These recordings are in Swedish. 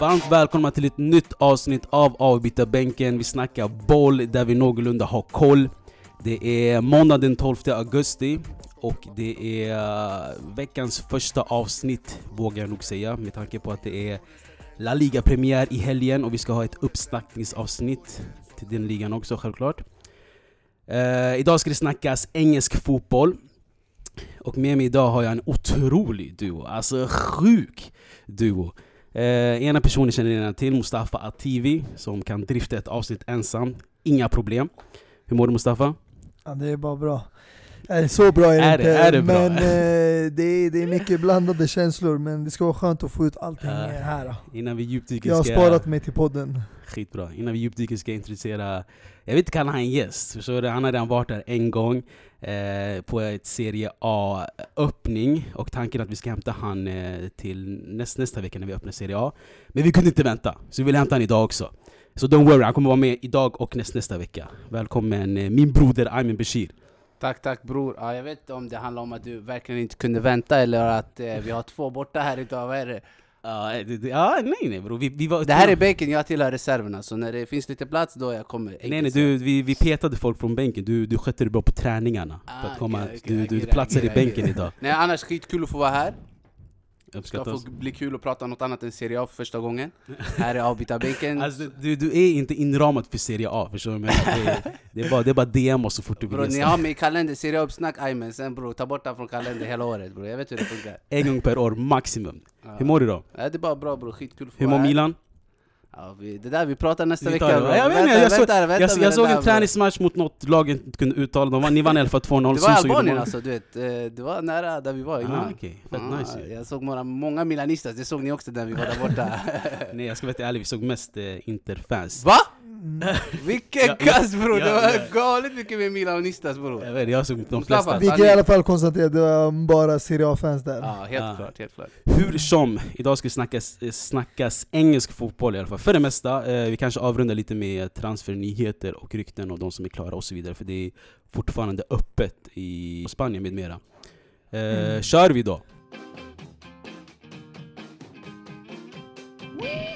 Varmt välkomna till ett nytt avsnitt av Avbytarbänken. Vi snackar boll där vi någorlunda har koll. Det är måndag den 12 augusti och det är eh, veckans första avsnitt vågar jag nog säga med tanke på att det är La Liga-premiär i helgen och vi ska ha ett uppsnackningsavsnitt till den ligan också självklart. Uh, idag ska det snackas engelsk fotboll. Och med mig idag har jag en otrolig duo, alltså sjuk duo. Uh, ena personen känner ni redan till, Mustafa Ativi, som kan drifta ett avsnitt ensam. Inga problem. Hur mår du Mustafa? Ja, det är bara bra. Så bra är det Är inte, det- är det men eh, det, är, det är mycket blandade känslor, men det ska vara skönt att få ut allting Ja. här. Då. Innan vi djupdyker Jag har sparat mig till podden. Skitbra. Innan vi djupdyker ska jag introducera, jag vill inte kalla han en gäst, förstår du? Han har redan varit där en gång eh, på ett Serie A-öppning och tanken är att vi ska hämta han eh, till näst, nästa vecka när vi öppnar Serie A. Men vi kunde inte vänta, så vi vill hämta han idag också. Så don't worry, han kommer vara med idag och näst, nästa vecka. Välkommen eh, min broder Aymen Bashir. Tack, tack bror. Ja, jag vet inte om det handlar om att du verkligen inte kunde vänta eller att eh, vi har två borta här idag. Vad är det? Ja, det- det- ja, nej nej bror. Vi, vi var, Det här är bänken, jag tillhör reserverna. Så när det finns lite plats då jag kommer. Nej nej, du, vi, vi petade folk från bänken, du, du skötte det bra på träningarna. för Ah, att komma, okej, okej, du, okej, du okej, platsar i bänken idag. Nej annars skitkul att få vara här. Det ska Uppskattas. få bli kul att prata om något annat än Serie A för första gången. här är avbytarbänken. Alltså, du, du är inte inramad för Serie A, förstår du vad jag menar? Det är, det är bara, det är bara DM oss så fort du vill Bro, ni har mig i kalender, Serie A-uppsnack, aymen. Sen bror, ta bort den från kalender hela året bror. Jag vet hur det funkar. En gång per år maximum. Ja. Hur mår du då? Ja, det är bara bra bror, skitkul att få Hur mår. Milan? Ja, vi, det där vi pratar nästa Vi vecka bror. Jag, Vänta, jag, såg, vänta, vänta jag, jag såg en träningsmatch mot något lag jag inte kunde uttala, de vann, ni vann i alla fall 2-0. Det var Albanien alltså, du vet. Eh, Det var nära där vi var innan. Ah, okej. Fett Ja, nice. Jag såg många, många milanistas, det såg ni också när vi var där borta. Nej jag ska vara ärlig, vi såg mest eh, Interfans. Va? Vilken kast bror! Det var ja. galet mycket med milanistas bror. Jag, vet, jag såg de flesta. Vi kan i alla fall konstatera att det var bara Serie A-fans där. Ja, helt klart, helt klart. Hur som, idag ska det snackas, eh, snackas engelsk fotboll i alla fall. För det mesta, eh, vi kanske avrundar lite med transfernyheter och rykten och de som är klara och så vidare. För det är fortfarande öppet i Spanien med mera. Eh, Mm. Kör vi då!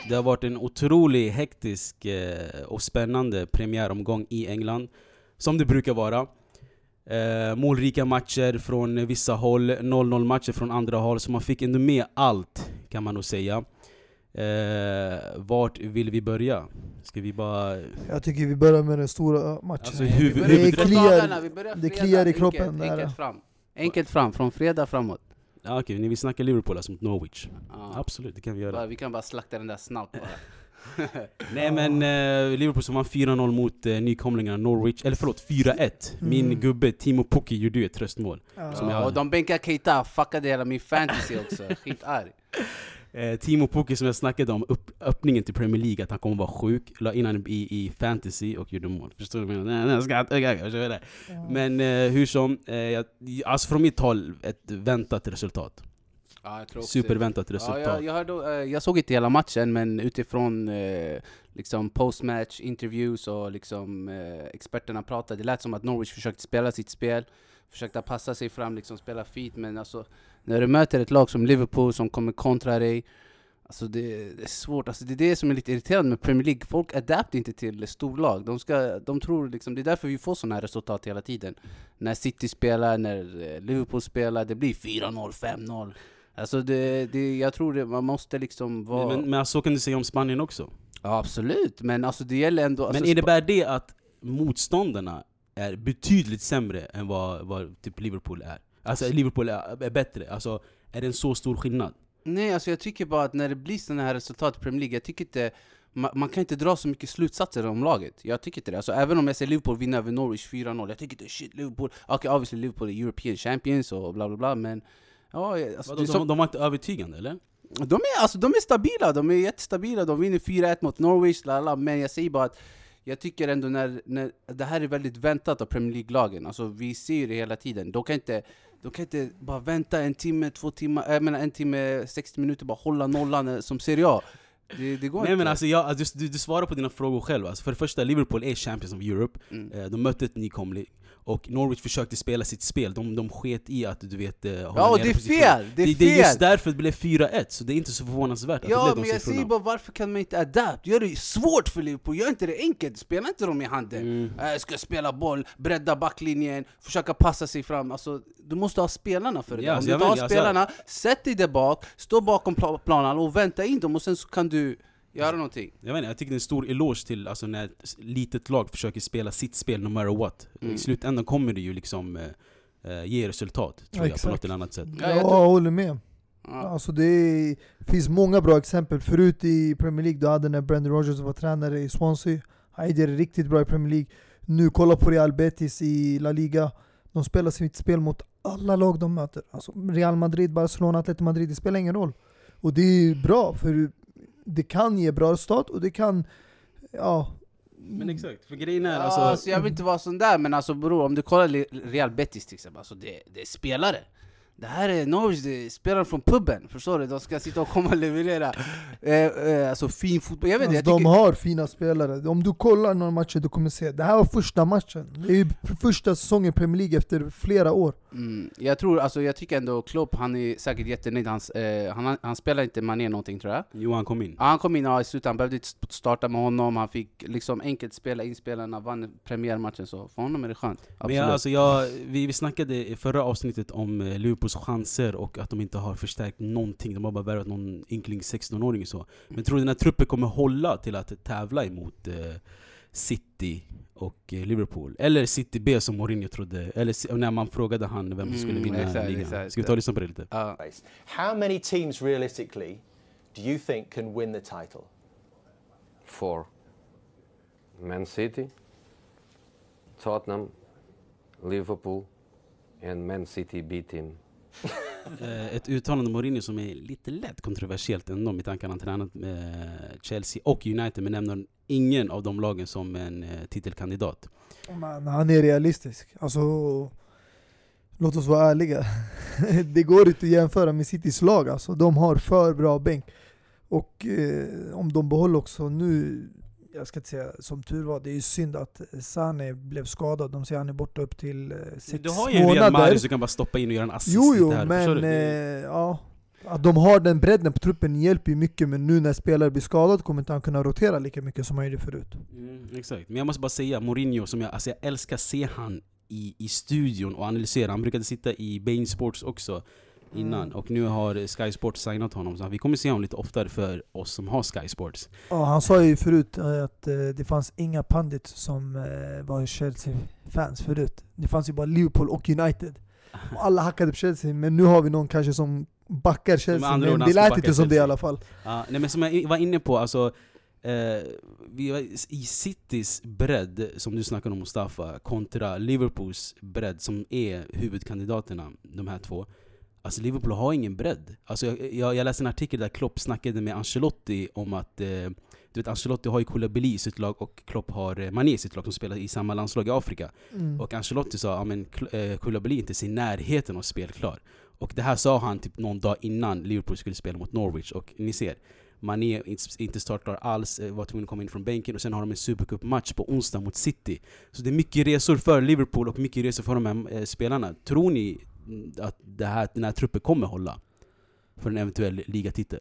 Det har varit en otroligt hektisk eh, och spännande premiäromgång i England. Som det brukar vara. Eh, målrika matcher från vissa håll, 0-0 matcher från andra håll. Så man fick ändå med allt, kan man nog säga. Eh, vart vill vi börja? Ska vi bara... Jag tycker vi börjar med den stora matchen. Alltså, huvud- Vi börjar huvud- med kliar- dagarna, vi börjar det kliar i enkelt, kroppen där. Enkelt fram. Enkelt fram, från fredag framåt. Ja, okej, ni vill snacka Liverpool alltså mot Norwich? Ja. Absolut, det kan vi göra. Bara, vi kan bara slakta den där snabbt bara. Nej men eh, Liverpool som vann 4-0 mot eh, nykomlingarna Norwich, eller förlåt 4-1 Min Mm. gubbe Timo Pukki gjorde ju ett tröstmål Ja. Som jag- Ja, och de bänkar Keita, fuckade hela min fantasy också. Skitarg. eh, Timo Pukki som jag snackade om, upp, öppningen till Premier League, att han kommer vara sjuk La in honom i, i fantasy och gjorde mål. Förstår du vad jag menar? Men eh, hur som, eh, jag, alltså från mitt håll, ett väntat resultat. Ja, jag tror också- Superväntat Ja, resultat. jag, jag, hörde, eh, jag såg inte hela matchen, men utifrån eh, liksom postmatch interviews och liksom, eh, experterna pratade, det lät som att Norwich försökte spela sitt spel, försökte passa sig fram, liksom spela fit, men alltså, när du möter ett lag som Liverpool som kommer kontra dig, alltså det, det är svårt. Alltså det är det som är lite irriterande med Premier League, folk adaptar inte till storlag. De, ska, de tror liksom, det är därför vi får sådana här resultat hela tiden. När City spelar, när eh, Liverpool spelar, det blir 4-0, 5-0. Alltså det, det, jag tror det, man måste liksom vara... Men, men så kan du säga om Spanien också ja, absolut, men alltså det gäller ändå... Alltså, Men innebär det att motståndarna är betydligt sämre än vad, vad typ Liverpool är? Alltså Liverpool är, är bättre, alltså är det en så stor skillnad? Nej, alltså jag tycker bara att när det blir sådana här resultat i Premier League, jag tycker inte... Man, man kan inte dra så mycket slutsatser om laget. Jag tycker inte det. Alltså, även om jag säger Liverpool vinner över Norwich 4-0, jag tycker inte shit Liverpool... Okej, okay, obviously Liverpool är European Champions och bla bla bla, men... Ja, alltså, Vadå, de, så, de var inte övertygande eller? de, är, alltså, de är stabila, de är jättestabila, de vinner 4-1 mot Norwich, lala, men jag säger bara att jag tycker ändå när, när det här är väldigt väntat av Premier League-lagen, alltså vi ser ju det hela tiden. De kan inte, de kan inte bara vänta en timme, två timmar, jag menar en timme, 60 minuter, bara hålla nollan eh, som Serie A. Det, det går Nej inte. men alltså, jag, alltså du, du, du svarar på dina frågor själv. Alltså, för det första, Liverpool är Champions of Europe. Mm. Eh, De mötte ett nykomling. Och Norwich försökte spela sitt spel, de, de sket i att du vet eh, Ja, och det är fel! Det är Det, fel! det är just därför det blev 4-1, så det är inte så förvånansvärt att det Ja, blev de men jag säger bara varför kan man inte adapt? Gör det svårt för Liverpool, gör inte det enkelt, spela inte dem i handen. Mm. Äh, Jag ska spela boll, bredda backlinjen, försöka passa sig fram. Alltså, du måste ha spelarna för det. Ja. Om du inte har alltså- spelarna, sätt dig där bak, stå bakom pla- planen och vänta in dem och sen så kan du göra någonting. Jag, vet inte, jag tycker det är en stor eloge till alltså, när ett litet lag försöker spela sitt spel no matter what. Mm. I slutändan kommer det ju liksom eh, eh, ge resultat, tror jag, på något eller annat sätt. Ja, Ja, jag håller med. Ja. Alltså det är, finns många bra exempel. Förut i Premier League, du hade när Brendan Rodgers var tränare i Swansea. Han gjorde riktigt bra i Premier League. Nu kolla på Real Betis i La Liga. De spelar sitt spel mot alla lag de möter. Alltså Real Madrid, Barcelona, Atletico Madrid, det spelar ingen roll. Och det är bra, för det kan ge bra resultat och det kan... Ja, Men exakt, för grejen är Ja, alltså... alltså, jag vill inte vara sån där, men alltså bror, om du kollar Real Betis till exempel, alltså det, det är spelare. Det här är Norwich, det är spelare från puben, förstår du? De ska sitta och komma och leverera eh, eh, alltså fin fotboll. Jag vet alltså, jag de har fina spelare. Om du kollar några matcher du kommer se, det här var första matchen. Det är första säsongen i Premier League efter flera år. Mm, jag, tror, alltså, jag tycker ändå Klopp, han är säkert jättenöjd. Han, eh, han, han spelar inte Mané någonting tror jag. Johan kom in. Ja, han kom in ja, i slutet, han behövde inte starta med honom, han fick liksom enkelt spela in spelarna, vann premiärmatchen, så för honom är det skönt. Men Absolut. jag, alltså jag, vi, vi snackade i förra avsnittet om eh, Liverpools chanser och att de inte har förstärkt någonting. De har bara värvat någon ynkling 16-åring och så. Men tror du den här truppen kommer hålla till att tävla emot eh, City och eh, Liverpool? Eller City B som Mourinho trodde, eller när man frågade han vem som skulle Mm, vinna exakt, ligan. exakt. Ska vi ta och lyssna på det lite? Place. How many teams realistically do you think can win the title? Four. Man City, Tottenham, Liverpool, and Man City B team. Eh, ett uttalande av Mourinho som är lite lätt kontroversiellt ändå med tanke på att han tränat med Chelsea och United men nämner ingen av de lagen som en eh, titelkandidat. Man, han är realistisk. Alltså, låt oss vara ärliga. det går inte att jämföra med Citys lag. Alltså, de har för bra bänk. Och eh, om de behåller också nu, jag ska inte säga som tur var, det är ju synd att Sane blev skadad. De säger att han är borta upp till eh, sex Du har ju en Real månader. Mahrez du kan bara stoppa in och göra en assist Jo, jo, men eh, ja. Att de har den bredden på truppen hjälper ju mycket, men nu när spelare blir skadade kommer inte han kunna rotera lika mycket som han gjorde förut. Mm, exakt, men jag måste bara säga Mourinho, som jag, alltså jag älskar se han i, i studion och analysera. Han brukade sitta i Bain Sports också innan, Mm. och nu har Sky Sports signat honom. Så vi kommer se honom lite oftare för oss som har Sky Sports. Ja, han sa ju förut eh, att eh, det fanns inga pandits som eh, var Chelsea-fans förut. Det fanns ju bara Liverpool och United. Och alla hackade på Chelsea, men nu har vi någon kanske som backar Chelsea. Men det lät inte som det i alla fall. Ja, nej, men som jag var inne på, alltså, eh, i Citys bredd, som du snackade om Mustafa, kontra Liverpools bredd, som är huvudkandidaterna, de här två. Alltså Liverpool har ingen bredd. Alltså jag, jag, jag läste en artikel där Klopp snackade med Ancelotti om att eh, du vet, Ancelotti har ju Koulibaly i sitt lag och Klopp har eh, Mané i sitt lag som spelar i samma landslag i Afrika. Mm. Och Ancelotti sa att eh, Koulibaly är inte i närheten av spelklar. Och det här sa han typ någon dag innan Liverpool skulle spela mot Norwich. Och ni ser, Mané är inte startklar alls, eh, var tvungen att komma in från bänken och sen har de en Supercup-match på onsdag mot City. Så det är mycket resor för Liverpool och mycket resor för de här spelarna. Tror ni att det här, den här truppen kommer hålla? För en eventuell ligatitel?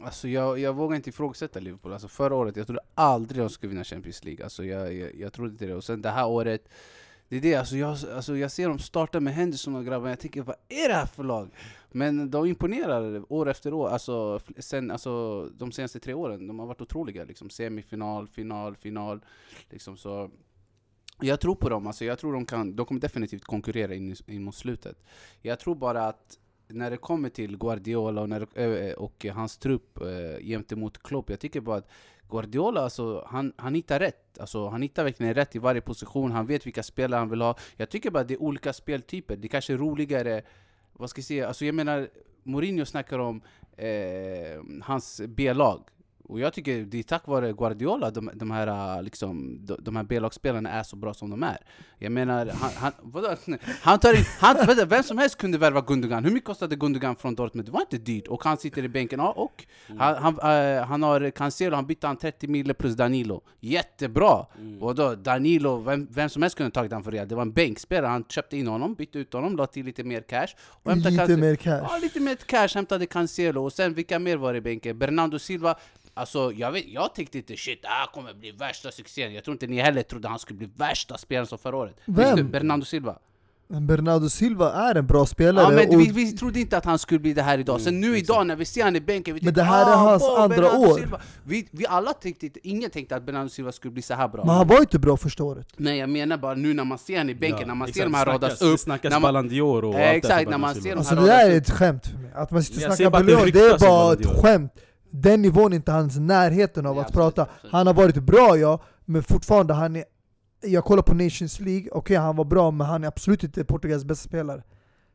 Alltså jag, jag vågar inte ifrågasätta Liverpool. Alltså förra året, jag trodde aldrig de skulle vinna Champions League. Alltså jag, jag, jag trodde inte det. Och sen det här året, det är det. Alltså jag, alltså jag ser dem starta med Henderson och grabbarna, jag tänker vad är det här för lag? Men de imponerar år efter år. Alltså, sen, alltså de senaste tre åren, de har varit otroliga. Liksom, semifinal, final, final. Liksom, så jag tror på dem, alltså jag tror de, kan, de kommer definitivt konkurrera in, in mot slutet. Jag tror bara att när det kommer till Guardiola och, när, eh, och hans trupp eh, gentemot Klopp, jag tycker bara att Guardiola, alltså, han, han hittar rätt. Alltså, han hittar verkligen rätt i varje position, han vet vilka spelare han vill ha. Jag tycker bara att det är olika speltyper, det kanske är roligare, vad ska jag säga, alltså jag menar, Mourinho snackar om eh, hans B-lag. Och jag tycker det är tack vare Guardiola de, de här, äh, liksom, de, de här B-lagsspelarna är så bra som de är. Jag menar, han, han, vadå? han tar in, han, vänta, vem som helst kunde värva Gundogan. Hur mycket kostade Gundogan från Dortmund? Det var inte dyrt. Och han sitter i bänken. Ja, och han, han, äh, han har Cancelo, han bytte han 30 mille plus Danilo. Jättebra! Mm. Och då Danilo, vem, vem som helst kunde tagit han för Real. Det var en bänkspelare. Han köpte in honom, bytte ut honom, la till lite mer cash. Lite Cancelo. mer cash. Ja, lite mer cash, hämtade Cancelo. Och sen vilka mer var i bänken? Bernardo Silva. Alltså jag, vet, jag tänkte inte shit, det här kommer bli värsta succén. Jag tror inte ni heller trodde han skulle bli värsta spelaren som förra året. Vem? Visst du, Bernardo Silva. Bernardo Silva är en bra spelare. Ja, men och, vi, vi trodde inte att han skulle bli det här idag. Sen nu idag när vi ser han i bänken, vi Men tänkte, det här är ah, hans wow, andra Bernardo år. Silva. Vi, vi alla tänkte inte, ingen tänkte att Bernardo Silva skulle bli så här bra. men han var inte bra första året. Nej jag menar bara nu när man ser han i bänken, när man ser de här radas Det upp. snackas när man- Ballon d'Or och Eh, allt det här exakt, för när man Bernardo ser Silva. de Alltså här det där är ett skämt för mig. Att man sitter och snackar det Ballon det är bara ett skämt. Den nivån är inte hans närheten av Nej, att absolut, prata. absolut. Han har varit bra ja, men fortfarande han är... Jag kollar på Nations League, okej han var bra men han är absolut inte Portugals bästa spelare.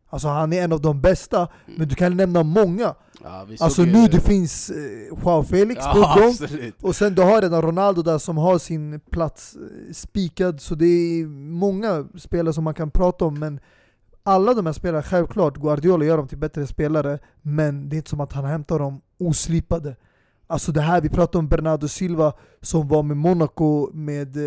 Alltså han är en av de bästa, men du kan nämna många. Ja, Alltså nu det finns eh, Joao Felix på Ja, gång, absolut. och sen du har redan Ronaldo där som har sin plats eh, spikad, så det är många spelare som man kan prata om, men alla de här spelarna, självklart, Guardiola gör dem till bättre spelare, men det är inte som att han hämtar dem oslipade. Alltså det här, vi pratar om Bernardo Silva som var med Monaco med eh,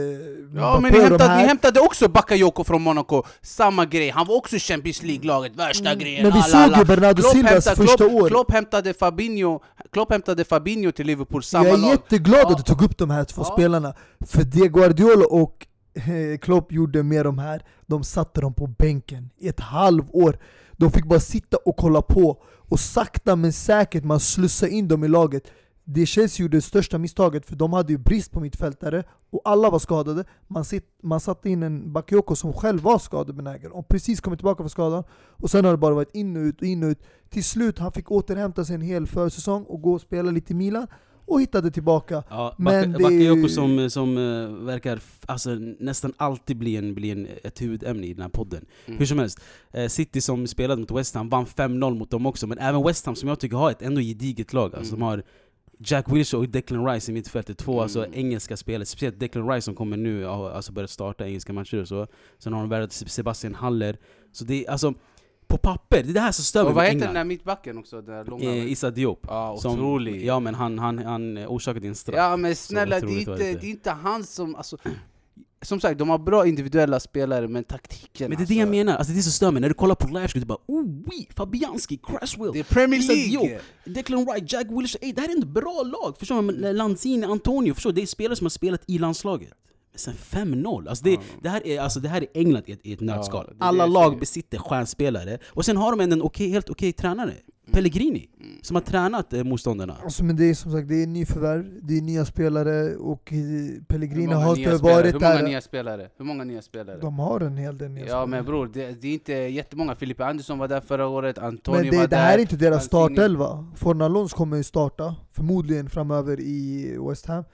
Ja men ni hämtade, ni hämtade också Bakayoko från Monaco, samma grej, han var också Champions League-laget, värsta Mm, grejen, Men vi alla, såg alla. ju Bernardo Klopp Silvas hämtade- första Klopp, år. Klopp hämtade Fabinho, Klopp hämtade Fabinho till Liverpool, samma Jag är lag. jätteglad Ja. att du tog upp de här två Ja. spelarna, för det Guardiola och Klopp gjorde med de här, de satte dem på bänken i ett halvår. De fick bara sitta och kolla på, och sakta men säkert man slussade in dem i laget. Det Chelsea gjorde det största misstaget, för de hade ju brist på mittfältare, och alla var skadade. Man, sitt, man satte in en Bakayoko som själv var skadebenägen, och precis kommit tillbaka från skadan. Och sen har det bara varit in och ut, och in och ut. Till slut han fick återhämta sig en hel försäsong och gå och spela lite i Milan, och hittade tillbaka. Ja, Men Bak- det är ju- Bakayoko som, som eh, verkar alltså, nästan alltid bli, en, bli en, ett huvudämne i den här podden. Mm. Hur som helst, eh, City som spelade mot West Ham vann 5-0 mot dem också, men även West Ham som jag tycker har ett ändå gediget lag. Alltså, Mm. De har Jack Wilshere och Declan Rice i mittfältet, två Mm. alltså, engelska spelare. Speciellt Declan Rice som kommer nu och alltså börjat starta engelska matcher och så. Sen har de värvat Sebastian Haller. Så det alltså, på papper, det är det här som stör mig Och vad med heter den England. där mittbacken också? Den där långa? Eh, Issa Diop. ja, otrolig. ja men han, han, han orsakade en straff. Ja men snälla, det är, otroligt var inte, det inte. det är inte han som... Alltså, som sagt, de har bra individuella spelare, men taktiken Men det är det jag alltså, menar, alltså det är så stör mig, när du kollar på livestream du bara oh oui, Fabianski, Cresswell, Det är Premier Issa League! Diop, Declan Rice, Jack Wilshere, ey, det här är ett bra lag! Förstår du? Men Lanzini, Antonio, förstår du? Det är spelare som har spelat i landslaget. Sen 5-0, alltså det, Ja. det, här är, alltså det här är England i ett, i ett nötskal. det det Alla lag säger. besitter stjärnspelare, och sen har de en, en okej, helt okej tränare, Pellegrini, Mm. som har tränat eh, motståndarna. Alltså, men det är som sagt det är nyförvärv, det är nya spelare och eh, Pellegrini har varit Hur många där. nya spelare? Hur många nya spelare? De har en hel del nya Ja spelare. men bror, det, det är inte jättemånga. Filippe Andersson var där förra året, Antonio Men det, var det där. här är inte deras Lanzini. startelva. Fornalons kommer ju starta, förmodligen framöver i West Ham.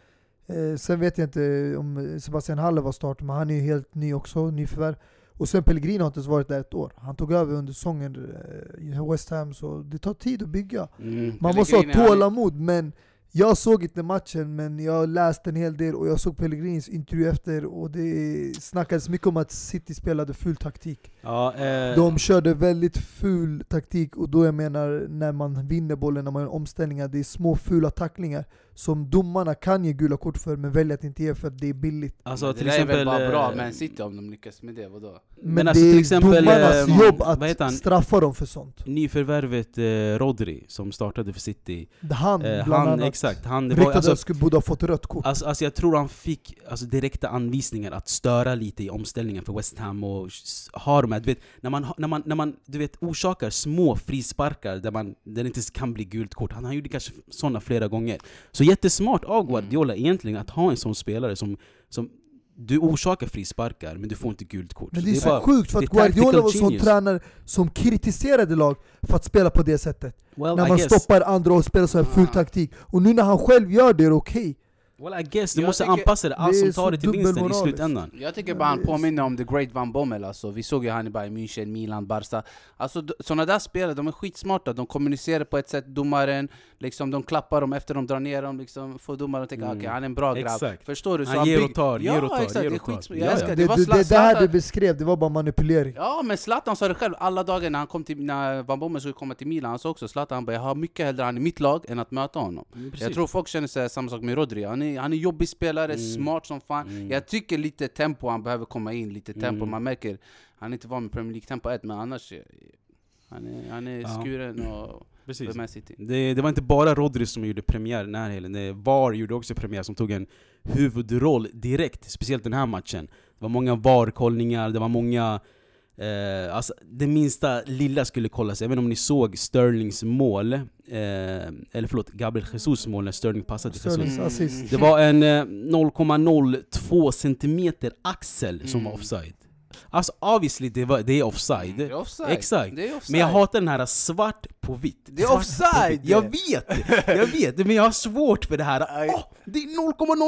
Eh, sen vet jag inte om Sebastian Haller var start, men han är ju helt ny också, nyförvärv. Och sen Pellegrini har inte ens varit där ett år. Han tog över under säsongen eh, i West Ham, så det tar tid att bygga. Mm. Man måste ha tålamod, men jag såg inte matchen, men jag läste en hel del och jag såg Pellegrinis intervju efter och det snackades mycket om att City spelade ful taktik. Ja, eh, De körde väldigt ful taktik, och då jag menar när man vinner bollen, när man gör omställningar, det är små fula tacklingar som domarna kan ge gula kort för, men väljer att inte ge för att det är billigt. alltså det till där exempel... är väl bara bra eh, Man City om de lyckas med det, vadå? Men, Men alltså det är till exempel, domarnas eh, jobb vad heter han? att straffa dem för sånt. Nyförvärvet eh, Rodri, som startade för City. Han Eh, bland han, annat exakt, han, det var, ryktades alltså, skulle borde ha fått rött kort. Alltså, alltså jag tror han fick alltså, direkta anvisningar att störa lite i omställningen för West Ham och ha de här, du vet, när man, när man, när man du vet, orsakar små frisparkar där, man, där det inte kan bli gult kort, han, han gjorde kanske sådana flera gånger. Så jättesmart av Guardiola egentligen att ha en sån spelare som, som du orsakar frisparkar men du får inte gult kort. Men Så det är så bara- sjukt för det att är Guardiola var en sån tränare som kritiserade lag för att spela på det sättet. well, när I man guess. stoppar andra och spelar så här ful Ah. taktik. Och nu när han själv gör det är det okej. Well I guess, du Jag måste anpassa det, allt Det som är tar dig till vinsten i slutändan. Jag tycker bara han påminner om the great Van Bommel alltså. Vi såg ju han i Bayern München, Milan, Barca. Alltså såna där spelare, de är skitsmarta. De kommunicerar på ett sätt, domaren, liksom, de klappar dem efter de drar ner dem, liksom, får domaren att tänka Mm. okej han är en bra grabb. Exakt. Förstår du? Så Han ger och tar, ja, ger och tar, exakt, ger det är och tar. Ja, Jag ja. älskar det. Det, Det det, det här du beskrev, det var bara manipulering. Ja men Zlatan sa det själv, alla dagar när han kom till, när Van Bommel skulle komma till Milan, han sa också Zlatan han bara, jag har mycket hellre han i mitt lag än att möta honom. Mm, Jag tror folk känner sig samma sak med Rodri, han är, han är jobbig spelare, Mm. smart som fan. Mm. Jag tycker lite tempo, han behöver komma in lite tempo, Mm. man märker han är inte van med Premier League tempo 1 men annars eh, han är, han är Ja. skuren och Precis. för Man City. Det, det var inte bara Rodri som gjorde premiär den här helgen, Det- VAR gjorde också premiär som tog en huvudroll direkt, speciellt den här matchen. Det var många VAR-kollningar, det var många... Eh, alltså, det minsta lilla skulle kollas, inte om ni såg Sterlings mål, eh, eller förlåt, Gabriel Jesus mål när Sterling passade till Jesus. Mm. Det var en eh, 0,02 centimeter axel som var Mm. offside. Alltså obviously det, var, det är offside. Det är offside. Exakt. Det är offside. Men jag hatar den här svart på vitt. Det är Svart offside! Jag vet! Jag vet, men jag har svårt för det här. Åh, det är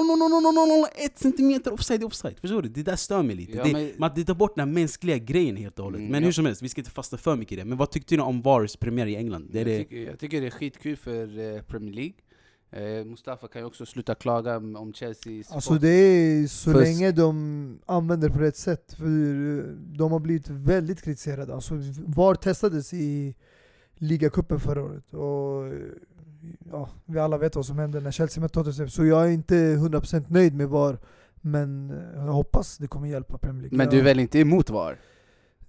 0,00001 centimeter offside, offside. Förstår du? Det där stör mig lite. Ja, det, men- man, det tar bort den här mänskliga grejen helt och hållet. Mm, men hur som helst, vi ska inte fasta för mycket i det. Men vad tyckte ni om VARs premiär i England? Det är jag, det, tycker, jag tycker det är skitkul för eh, Premier League. Eh, Mustafa kan ju också sluta klaga om Chelsea. Alltså det är så Fusk. länge de använder på rätt sätt. För de har blivit väldigt kritiserade. Alltså VAR testades i ligacupen förra året. Och ja, vi alla vet vad som hände när Chelsea mötte Tottenham. Så jag är inte 100% nöjd med VAR. Men eh, jag hoppas det kommer hjälpa Premier League. Men du är väl inte emot VAR?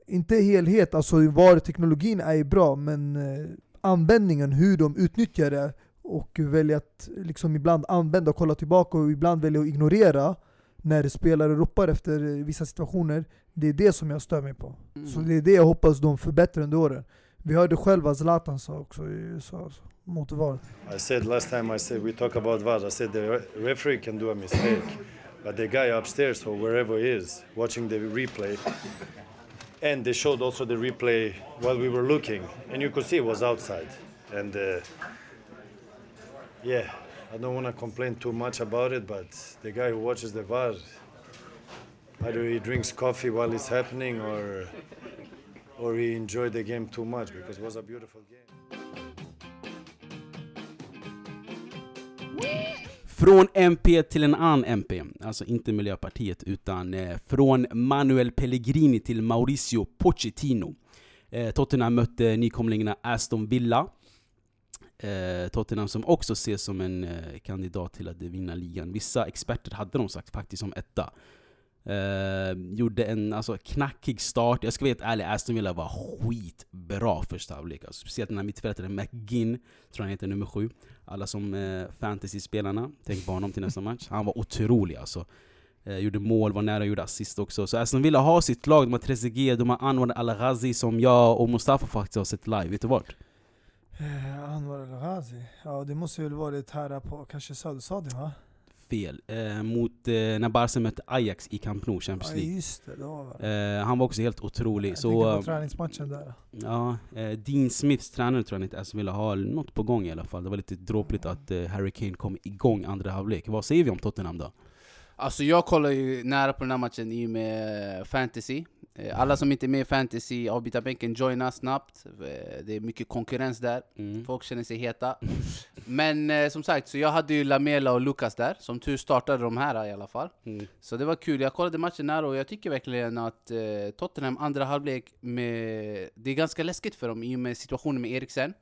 Inte helhet, alltså VAR-teknologin är ju bra men eh, användningen, hur de utnyttjar det och väljer att liksom ibland använda och kolla tillbaka och ibland välja att ignorera när spelare ropar efter vissa situationer. Det är det som jag stör mig på. Mm. Så det är det jag hoppas de förbättrar under åren. Vi hörde själva Zlatan sa också i USA så, mot VAR. I said last time I said we talk about VAR. I said the re- referee can do a mistake, but the guy upstairs or wherever he is watching the replay, and they showed also the replay while we were looking, and you could see it was outside. And uh, yeah, I don't want to complain too much about it, but the guy who watches the VAR, either he drinks coffee while it's happening or or he enjoyed the game too much because it was a beautiful game. Från MP till en annan MP, alltså inte Miljöpartiet utan eh, från Manuel Pellegrini till Mauricio Pochettino. Eh, Tottenham mötte nykomlingarna Aston Villa. Eh, Tottenham som också ses som en eh, kandidat till att vinna ligan. Vissa experter hade de sagt faktiskt som etta. Eh, gjorde en alltså, knackig start. Jag ska vara helt ärlig, Aston Villa var skitbra första halvlek. Alltså, speciellt den här mittfältaren McGinn, tror han heter nummer sju. Alla som eh, fantasy-spelarna, tänk på honom till nästa match. Han var otrolig alltså. Eh, gjorde mål, var nära, gjorde assist också. Så Aston Villa har sitt lag, de har Trezeguet, de har Anwar Al-Ghazi som jag och Mustafa faktiskt har sett live. Vet du vart? Eh, Anwar El-Ghazi, ja det måste väl varit här på kanske Söderstadion va? Fel. Eh, mot eh, när Barca mötte Ajax i Camp Nou, Champions Ja League. just det, det var väl. Eh, han var också helt otrolig. Jag så, på träningsmatchen där. Ja, eh, Dean Smiths tränare tror jag inte Aston Villa har något på gång i alla fall. Det var lite dråpligt att eh, Harry Kane kom igång andra halvlek. Vad säger vi om Tottenham då? Alltså jag kollar ju nära på den här matchen i och med fantasy. Eh, Alla som inte är med i fantasy, avbytarbänken, joina snabbt. Eh, Det är mycket konkurrens där. Mm. Folk känner sig heta. Men eh, som sagt, så jag hade ju Lamela och Lucas där. Som tur startade de här i alla fall. Mm. Så det var kul. Jag kollade matchen nära och jag tycker verkligen att eh, Tottenham andra halvlek, med, det är ganska läskigt för dem i och med situationen med Eriksen.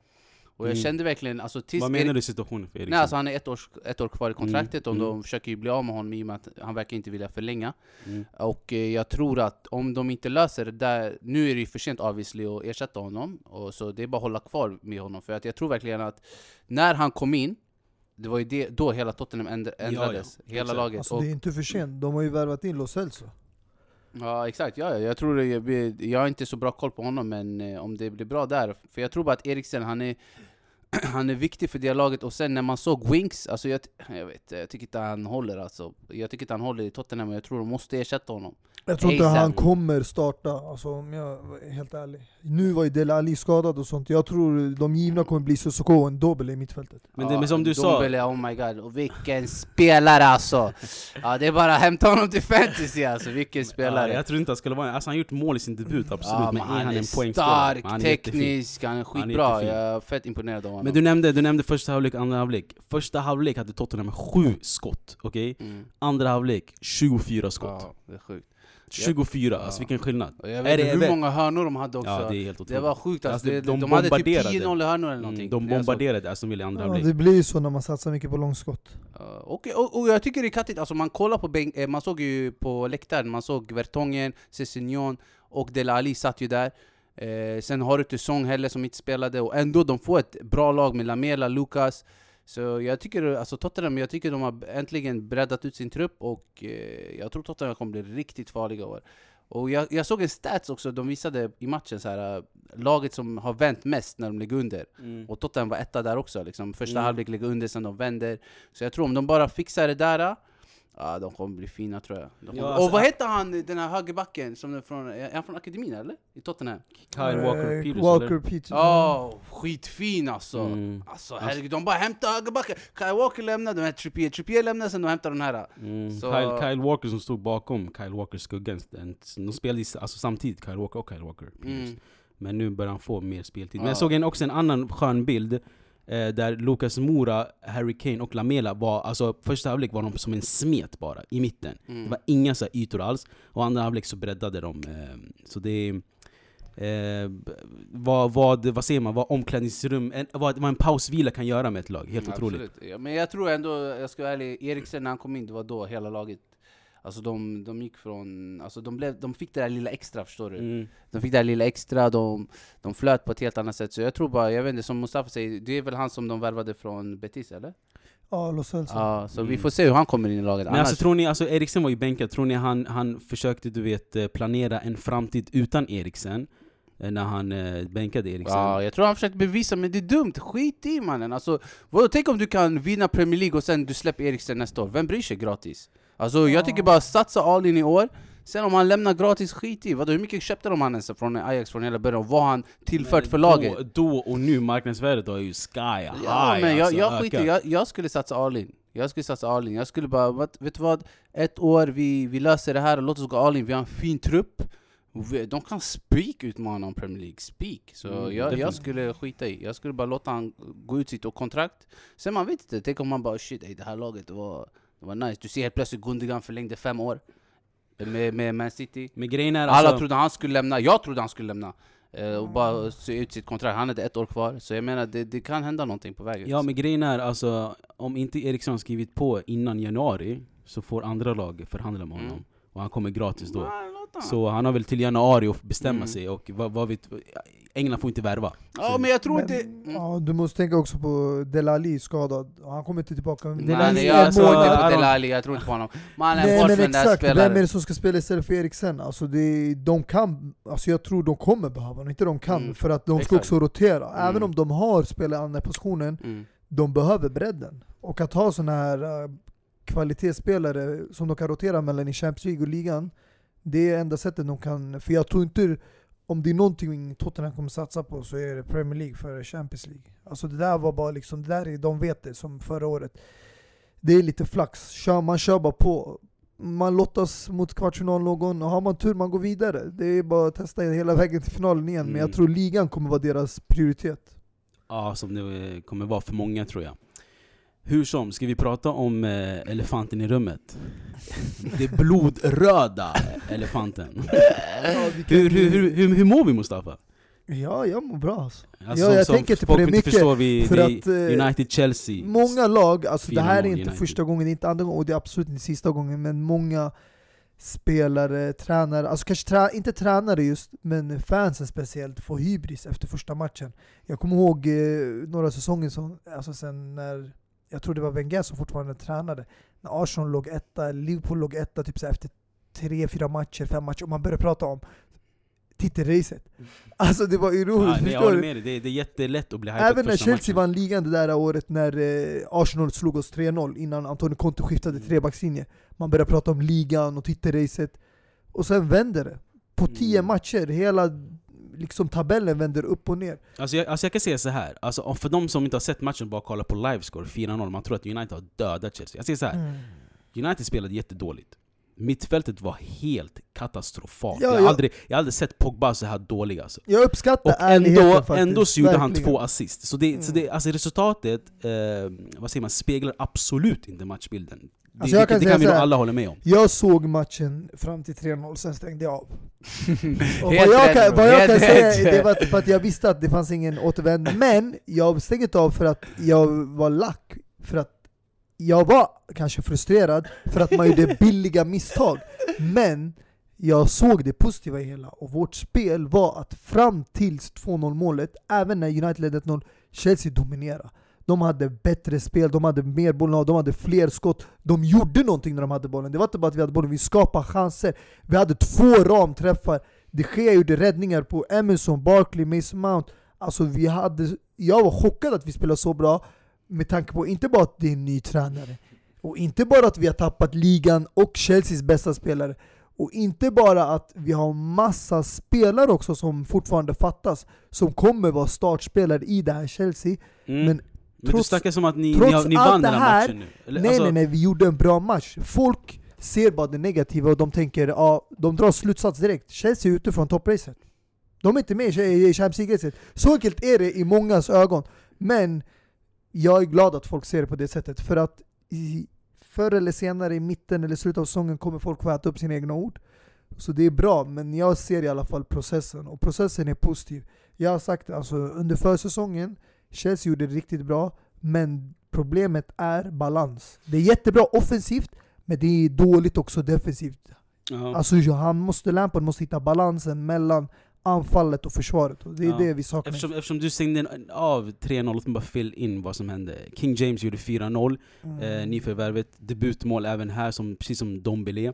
Och jag Mm. kände verkligen, alltså tills Vad Erik- menar du situationen för Eriksen? Nej alltså han är ett, års, ett år kvar i kontraktet och Mm, de försöker ju bli av med honom i och med att han verkar inte vilja förlänga. Mm. Och eh, jag tror att om de inte löser det där, nu är det ju för sent obviously att ersätta honom, och så det är bara att hålla kvar med honom. För att jag tror verkligen att när han kom in, det var ju det, då hela Tottenham ändra- ja. ändrades. Hela laget. Alltså och, det är inte för sent, de har ju värvat in Lo Celso. Ja exakt, ja, jag tror det, jag, jag har inte så bra koll på honom men eh, om det blir bra där, för jag tror bara att Eriksen han är han är viktig för det laget, och sen när man såg Winks, alltså jag, jag vet jag tycker inte han håller alltså. Jag tycker inte han håller i Tottenham, och jag tror de måste ersätta honom. Jag tror inte ASAP. han kommer starta, alltså, om jag är helt ärlig. Nu var ju Dele Alli skadad och sånt, jag tror de givna kommer bli Sissoko och en dobbel i mittfältet. Men, det, men som du sa, Dombele, oh my god, och vilken spelare alltså! Ja, det är bara att hämta honom till fantasy alltså, vilken ja, spelare! jag tror inte han skulle vara Alltså han har gjort mål i sin debut, absolut, Ja, men, men är han han är en poängspelare? stark, Han är jättefin. teknisk, han är Han är skitbra, jättefin. jag är fett imponerad av honom. Men du nämnde, du nämnde första halvlek, andra halvlek. Första halvlek hade Tottenham sju skott, okej? mm. Andra halvlek, 24 skott. Ja, det är sjukt. 24, Ja. alltså vilken skillnad. Och jag Är vet det- inte hur är det- många hörnor de hade också. Ja, det är helt det var sjukt alltså, Alltså, det, de de, hade typ bombarderade. 10-0 i hörnor eller någonting. Mm, de bombarderade Aston Villa i andra Ja, halvlek. det blir ju så när man satsar mycket på långskott. Ja, och, och, och jag tycker det är kattigt, alltså man kollar på bänk, eh, man såg ju på läktaren, man såg Vertongen, Cessignon och Dele Alli satt ju där. Eh, sen har du inte Song heller som inte spelade, och ändå de får ett bra lag med Lamela, Lucas. Så jag tycker, alltså Tottenham, jag tycker de har äntligen breddat ut sin trupp och eh, jag tror Tottenham kommer bli riktigt farliga år. Och jag, jag såg en stats också, de visade i matchen så här eh, laget som har vänt mest när de ligger under. Mm. Och Tottenham var etta där också, liksom. första Mm. halvlek ligger under, sen de vänder. Så jag tror om de bara fixar det där, ja, de kommer bli fina tror jag. De kommer... Ja, alltså- och vad heter han, den här högerbacken, som är från, är han från akademin eller? I Tottenham? Kyle Walker Eh, Peters Walker? Peters. Åh, skitfin alltså! Mm. Alltså herregud, de bara hämtar högerbacken! Kyle Walker lämnade, de här Trippier, Trippier lämnade, sen de hämtar den här. Mm. Så- Kyle, Kyle Walker som stod bakom Kyle Walkers skuggan, den- de spelade alltså, samtidigt, Kyle Walker och Kyle Walker Peters. Mm. Men nu börjar han få mer speltid. Men Ja. jag såg en, också en annan skön bild eh, där Lucas Moura, Harry Kane och Lamela var, alltså första halvlek var de som en smet bara, i mitten. Mm. Det var inga så här ytor alls, och andra halvlek så breddade de. Eh, så det. Eh, vad, vad, vad säger man, vad omklädningsrum, en, vad, vad en pausvila kan göra med ett lag, helt Mm, otroligt. Ja, men jag tror ändå, jag ska vara ärlig, Eriksen när han kom in, det var då hela laget Alltså de, de gick från, alltså de, blev, de fick det där lilla extra förstår du Mm. De fick det där lilla extra, de, de flöt på ett helt annat sätt Så jag tror bara, jag vet inte, som Mustafa säger, det är väl han som de värvade från Betis eller? Ja, Lo Celso. Ja, så vi Mm. får se hur han kommer in i laget Men Annars, alltså tror ni, alltså Eriksen var ju bänkad, tror ni han, han försökte du vet eh, planera en framtid utan Eriksen? eh, När han eh, bänkade Eriksen? Ja, jag tror han försökte bevisa, men det är dumt, skit i mannen alltså, vadå, Tänk om du kan vinna Premier League och sen du släpper Eriksen nästa år, vem bryr sig gratis? Alltså jag tycker bara satsa all in i år, sen om han lämnar gratis, skit i vadå, Hur mycket köpte de han ens från Ajax från hela början? Vad har han tillfört för laget? Då, då och nu, marknadsvärdet har ju sky high Ja, men jag, alltså, jag, skiter, jag, jag skulle satsa all in Jag skulle satsa all in, jag skulle bara, vet, du vad? Ett år, vi, vi löser det här och låt oss gå all in, vi har en fin trupp. De kan speak utmana om Premier League, speak! Så Mm, jag, jag skulle skita i, jag skulle bara låta han gå ut sitt kontrakt. Sen man vet inte, tänk om man bara shit, ey, det här laget var, det var nice. Du ser helt plötsligt Gundogan förlängde fem år. Med, med Man City. Men grejen är Alla alltså, trodde han skulle lämna, jag trodde han skulle lämna. Eh, Och bara se ut sitt kontrakt, han hade ett år kvar. Så jag menar, det, det kan hända någonting på vägen. Ja men grejen är alltså, om inte Eriksson skrivit på innan januari Så får andra lag förhandla med honom. Mm. Och han kommer gratis då Så han har väl till januari att bestämma Mm. sig och vad, vad vet, England får inte värva Ja men jag tror Men, inte... Mm. ja, du måste tänka också på Dele Alli skadad, han kommer inte tillbaka. Nej, jag tror inte på I don't- Dele Alli, jag tror inte på honom. Mannen, Nej bort men den där exakt, vem är det som ska spela istället för Eriksen? Alltså det, de kan, alltså jag tror de kommer behöva honom, inte de kan, Mm. för att de ska Exakt. också rotera. Mm. Även om de har spelat i andra positionen, Mm. de behöver bredden. Och att ha såna här uh, kvalitetsspelare som de kan rotera mellan i Champions League och ligan, det är enda sättet de kan, för jag tror inte om det är någonting Tottenham kommer satsa på så är det Premier League före Champions League. Alltså det där var bara liksom, det där är, de vet det som förra året. Det är lite flax, man kör bara på. Man lottas mot kvartsfinal någon, och har man tur man går vidare. Det är bara att testa hela vägen till finalen igen, men Mm. jag tror ligan kommer vara deras prioritet. Ja, som det kommer vara för många tror jag. Hur som, ska vi prata om eh, elefanten i rummet? Det blodröda elefanten. Hur, hur, hur, hur, hur mår vi Mustafa? Ja, jag mår bra alltså. Alltså, Ja, jag som tänker inte på det mycket, förstår, vi, för det att, eh, United-Chelsea. Många lag, alltså det här är inte United. första gången, inte andra gången och det är absolut inte sista gången, men många spelare, tränare, alltså kanske trä, inte tränare just, men fansen speciellt får hybris efter första matchen. Jag kommer ihåg eh, några säsonger som, alltså sen när, jag tror det var Wenger som fortfarande tränade, när Arsenal låg etta, Liverpool låg etta typ så efter tre, fyra matcher, fem matcher, och man började prata om titelracet. Alltså det var ironiskt, Ja, förstår du? med dig, det är, det är jättelätt att bli hypad Även när Chelsea matchen. vann ligan det där året när eh, Arsenal slog oss 3-0 innan Antonio Conte skiftade Mm. trebackslinje. Man började prata om ligan och titelracet. Och sen vänder det. På Mm. 10 matcher, hela liksom, tabellen vänder upp och ner. Alltså jag, alltså jag kan säga så här. Alltså för de som inte har sett matchen, bara kolla på livescore 4-0, man tror att United har dödat Chelsea. Jag säger så här. Mm. United spelade jättedåligt. Mittfältet var helt katastrofalt. Ja, jag, har ja. aldrig, jag har aldrig sett Pogba så här dålig alltså. Jag uppskattar Och ändå, faktiskt. ändå så gjorde han verkligen. två assist. Så, det, så det, alltså resultatet, eh, vad säger man, speglar absolut inte matchbilden. Det, Alltså jag det, det säga kan vi nog alla hålla med om. Jag såg matchen fram till 3-0, sen stängde jag av. Och vad jag kan, vad jag kan säga det var att- för att jag visste att det fanns ingen återvändo. Men jag stängde av för att jag var lack. För att jag var kanske frustrerad för att man gjorde billiga misstag. Men jag såg det positiva i hela. Och vårt spel var att fram till 2-0 målet, även när United ledde 1-0, Chelsea dominerade. De hade bättre spel, de hade mer bollen, de hade fler skott. De gjorde någonting när de hade bollen. Det var inte bara att vi hade bollen, vi skapade chanser. Vi hade två ramträffar. De Gea gjorde räddningar på Emerson, Barkley, Mason Mount. Alltså vi hade, jag var chockad att vi spelade så bra med tanke på inte bara att det är en ny tränare och inte bara att vi har tappat ligan och Chelseas bästa spelare och inte bara att vi har massa spelare också som fortfarande fattas som kommer vara startspelare i det här Chelsea Mm. men Men du trots- snackar som att ni, ni, har, ni vann den här här- matchen nu? Eller, Nej alltså, nej nej, vi gjorde en bra match. Folk ser bara det negativa och de tänker, ja, de drar slutsats direkt. Chelsea är ute från toppracet. De är inte med i Champions League-racet. Så enkelt är det i mångas ögon. Men jag är glad att folk ser det på det sättet. För att i, förr eller senare i mitten eller slutet av säsongen kommer folk få äta upp sina egna ord. Så det är bra, men jag ser i alla fall processen. Och processen är positiv. Jag har sagt alltså, under försäsongen, Chelsea gjorde det riktigt bra. Men problemet är balans. Det är jättebra offensivt, men det är dåligt också defensivt. ja. Alltså han måste, Lampard måste hitta balansen mellan anfallet och försvaret. Och det är Ja. det vi saknar. Eftersom, eftersom du stängde av 3-0, låt mig bara fill in vad som hände. King James gjorde 4-0, Mm. eh, nyförvärvet. Debutmål även här, som, precis som Dombele.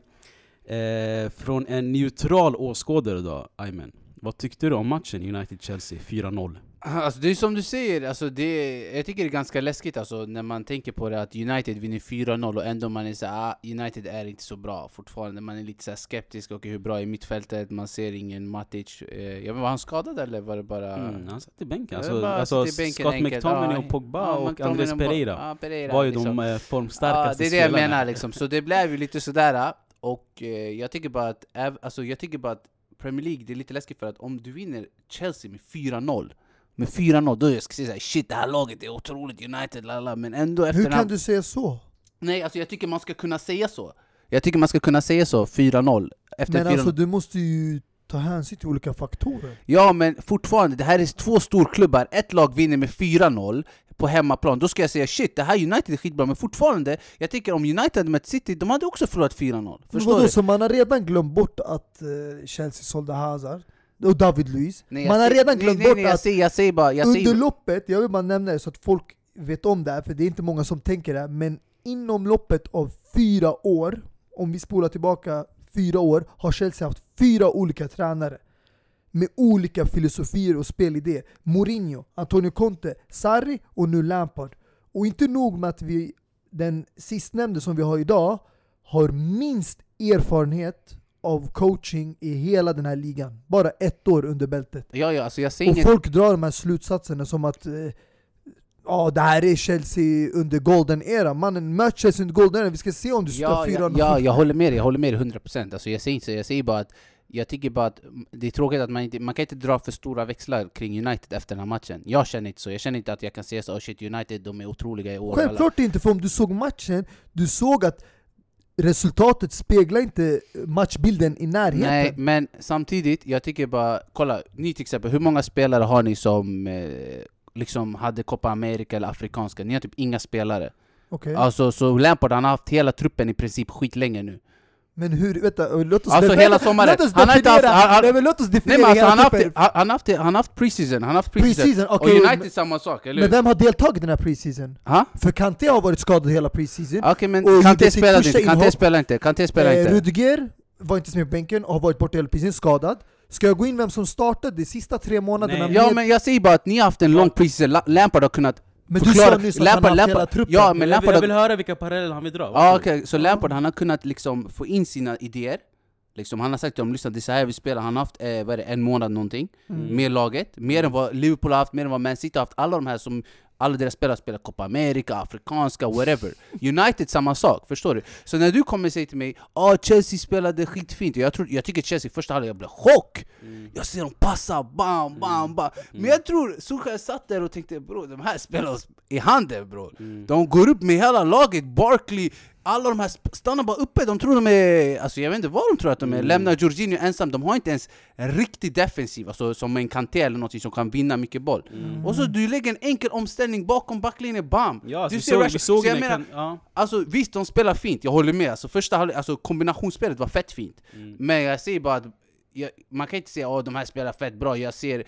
Eh, från en neutral åskådare då, Ayman. Vad tyckte du om matchen United-Chelsea 4-0? Alltså det är som du säger, alltså det, jag tycker det är ganska läskigt alltså, när man tänker på det att United vinner 4-0 och ändå man är så här, ah, United är inte så bra fortfarande, man är lite så skeptisk, och hur bra är mittfältet, man ser ingen Matic, eh, jag vet, var han skadad eller var det bara... Mm, han satt i bänken. Alltså, bara alltså i bänken Scott enkelt, McTominay och Pogba Ja, och Andres Pereira ja, Pereira var ju liksom. de eh, formstarkaste det är det jag spelarna. menar liksom, så det blev ju lite sådär, och eh, jag tycker bara att, äv- alltså, jag tycker bara att Premier League, det är lite läskigt för att om du vinner Chelsea med 4-0 med 4-0, då jag ska säga såhär shit det här laget är otroligt United, lala. men ändå efter Hur kan du säga så? Nej alltså jag tycker man ska kunna säga så Jag tycker man ska kunna säga så, 4-0 Efter Men 4-0 alltså du måste ju ta hänsyn till olika faktorer. Ja men fortfarande, det här är två storklubbar, ett lag vinner med 4-0 på hemmaplan, då ska jag säga shit, det här United är skitbra, men fortfarande, jag tycker om United mött City, de hade också förlorat 4-0 Men Förstår vadå, du? så man har redan glömt bort att eh, Chelsea sålde Hazard och David Luiz. Man har redan glömt nej, bort nej, att säger, jag säger bara, jag under loppet, jag vill bara nämna det så att folk vet om det här, för det är inte många som tänker det här, men inom loppet av fyra år, om vi spolar tillbaka fyra år, har Chelsea haft fyra olika tränare. Med olika filosofier och spelidéer. Mourinho, Antonio Conte, Sarri och nu Lampard. Och inte nog med att vi, den sistnämnde som vi har idag, har minst erfarenhet av coaching i hela den här ligan. Bara ett år under bältet. ja, ja, alltså jag säger Och inget folk drar de här slutsatserna som att eh, Ja, det här är Chelsea under golden era. Mannen, möt Chelsea under golden era. Vi ska se om du ja, står ja, 4-0. ja, jag håller med dig, jag håller med dig 100% alltså jag säger inte så, jag säger bara att jag tycker bara att det är tråkigt att man inte, man kan inte dra för stora växlar kring United efter den här matchen Jag känner inte så, jag känner inte att jag kan säga så oh shit United, de är otroliga i år Självklart inte, för om du såg matchen, du såg att resultatet speglar inte matchbilden i närheten. Nej, men samtidigt, jag tycker bara, kolla, ni till exempel, hur många spelare har ni som eh, liksom hade Copa America eller afrikanska? Ni har typ inga spelare. Okej. Alltså, så Lampard han har haft hela truppen i princip skitlänge nu. Men hur, vänta, låt oss Alltså hela sommaren. Låt oss Han har inte definiera, haft- han- nej, men låt oss Nej definiera men alltså, han, har haft, han, haft, han haft preseason, han haft preseason. Preseason, och okej, United men- samma sak, eller Men hur? vem har deltagit i den här preseason? Ha? För Kanté har varit skadad hela preseason. Okej men Och Kanté första inte, Kanté spelar inte, Kanté spelar Eh, inte. Rudiger var inte med på bänken och har varit borta hela preseason skadad. Ska jag gå in vem som startade de sista tre månaderna? Nej. med- Ja men jag säger bara att ni har haft en lång preseason, La- Lampard har kunnat men du förklara- sa nyss att han Lampard- har haft hela Lampard- truppen. Ja, men Men jag, vill, Lampard jag vill höra vilka paralleller han vill dra. Ja okej, så Lampard han har kunnat liksom få in sina idéer. Liksom, Han har sagt till dem lyssna det är så här vi spelar, han har haft eh, vad är det, en månad någonting Mm. med laget. Mer än vad Liverpool har haft, mer än vad Man City har haft. Alla de här som alla deras spelare spelar Copa America, Afrikanska, whatever. United samma sak, förstår du? Så när du kommer och säger till mig ah, Chelsea spelade skitfint, jag, tror, jag tycker Chelsea första halvlek, jag blev chock! Jag ser dem passa, bam, bam, bam. Men jag tror, Solskjaer satt där och tänkte bro, de här spelar oss i handen bro De går upp med hela laget, Barkley alla de här stannar bara uppe, de tror de är... Alltså jag vet inte vad de tror att de är, lämnar Jorginho ensam, de har inte ens en riktig defensiv, alltså som en Kanté eller något som kan vinna mycket boll. Och så du lägger en enkel omställning bakom backlinjen, bam! Ja, alltså, du vi såg, vi såg Så jag menar, kan, ja. Alltså visst, de spelar fint, jag håller med. Alltså, första alltså, kombinationsspelet var fett fint. Mm. Men jag säger bara att jag, man kan inte säga att de här spelar fett bra. Jag ser,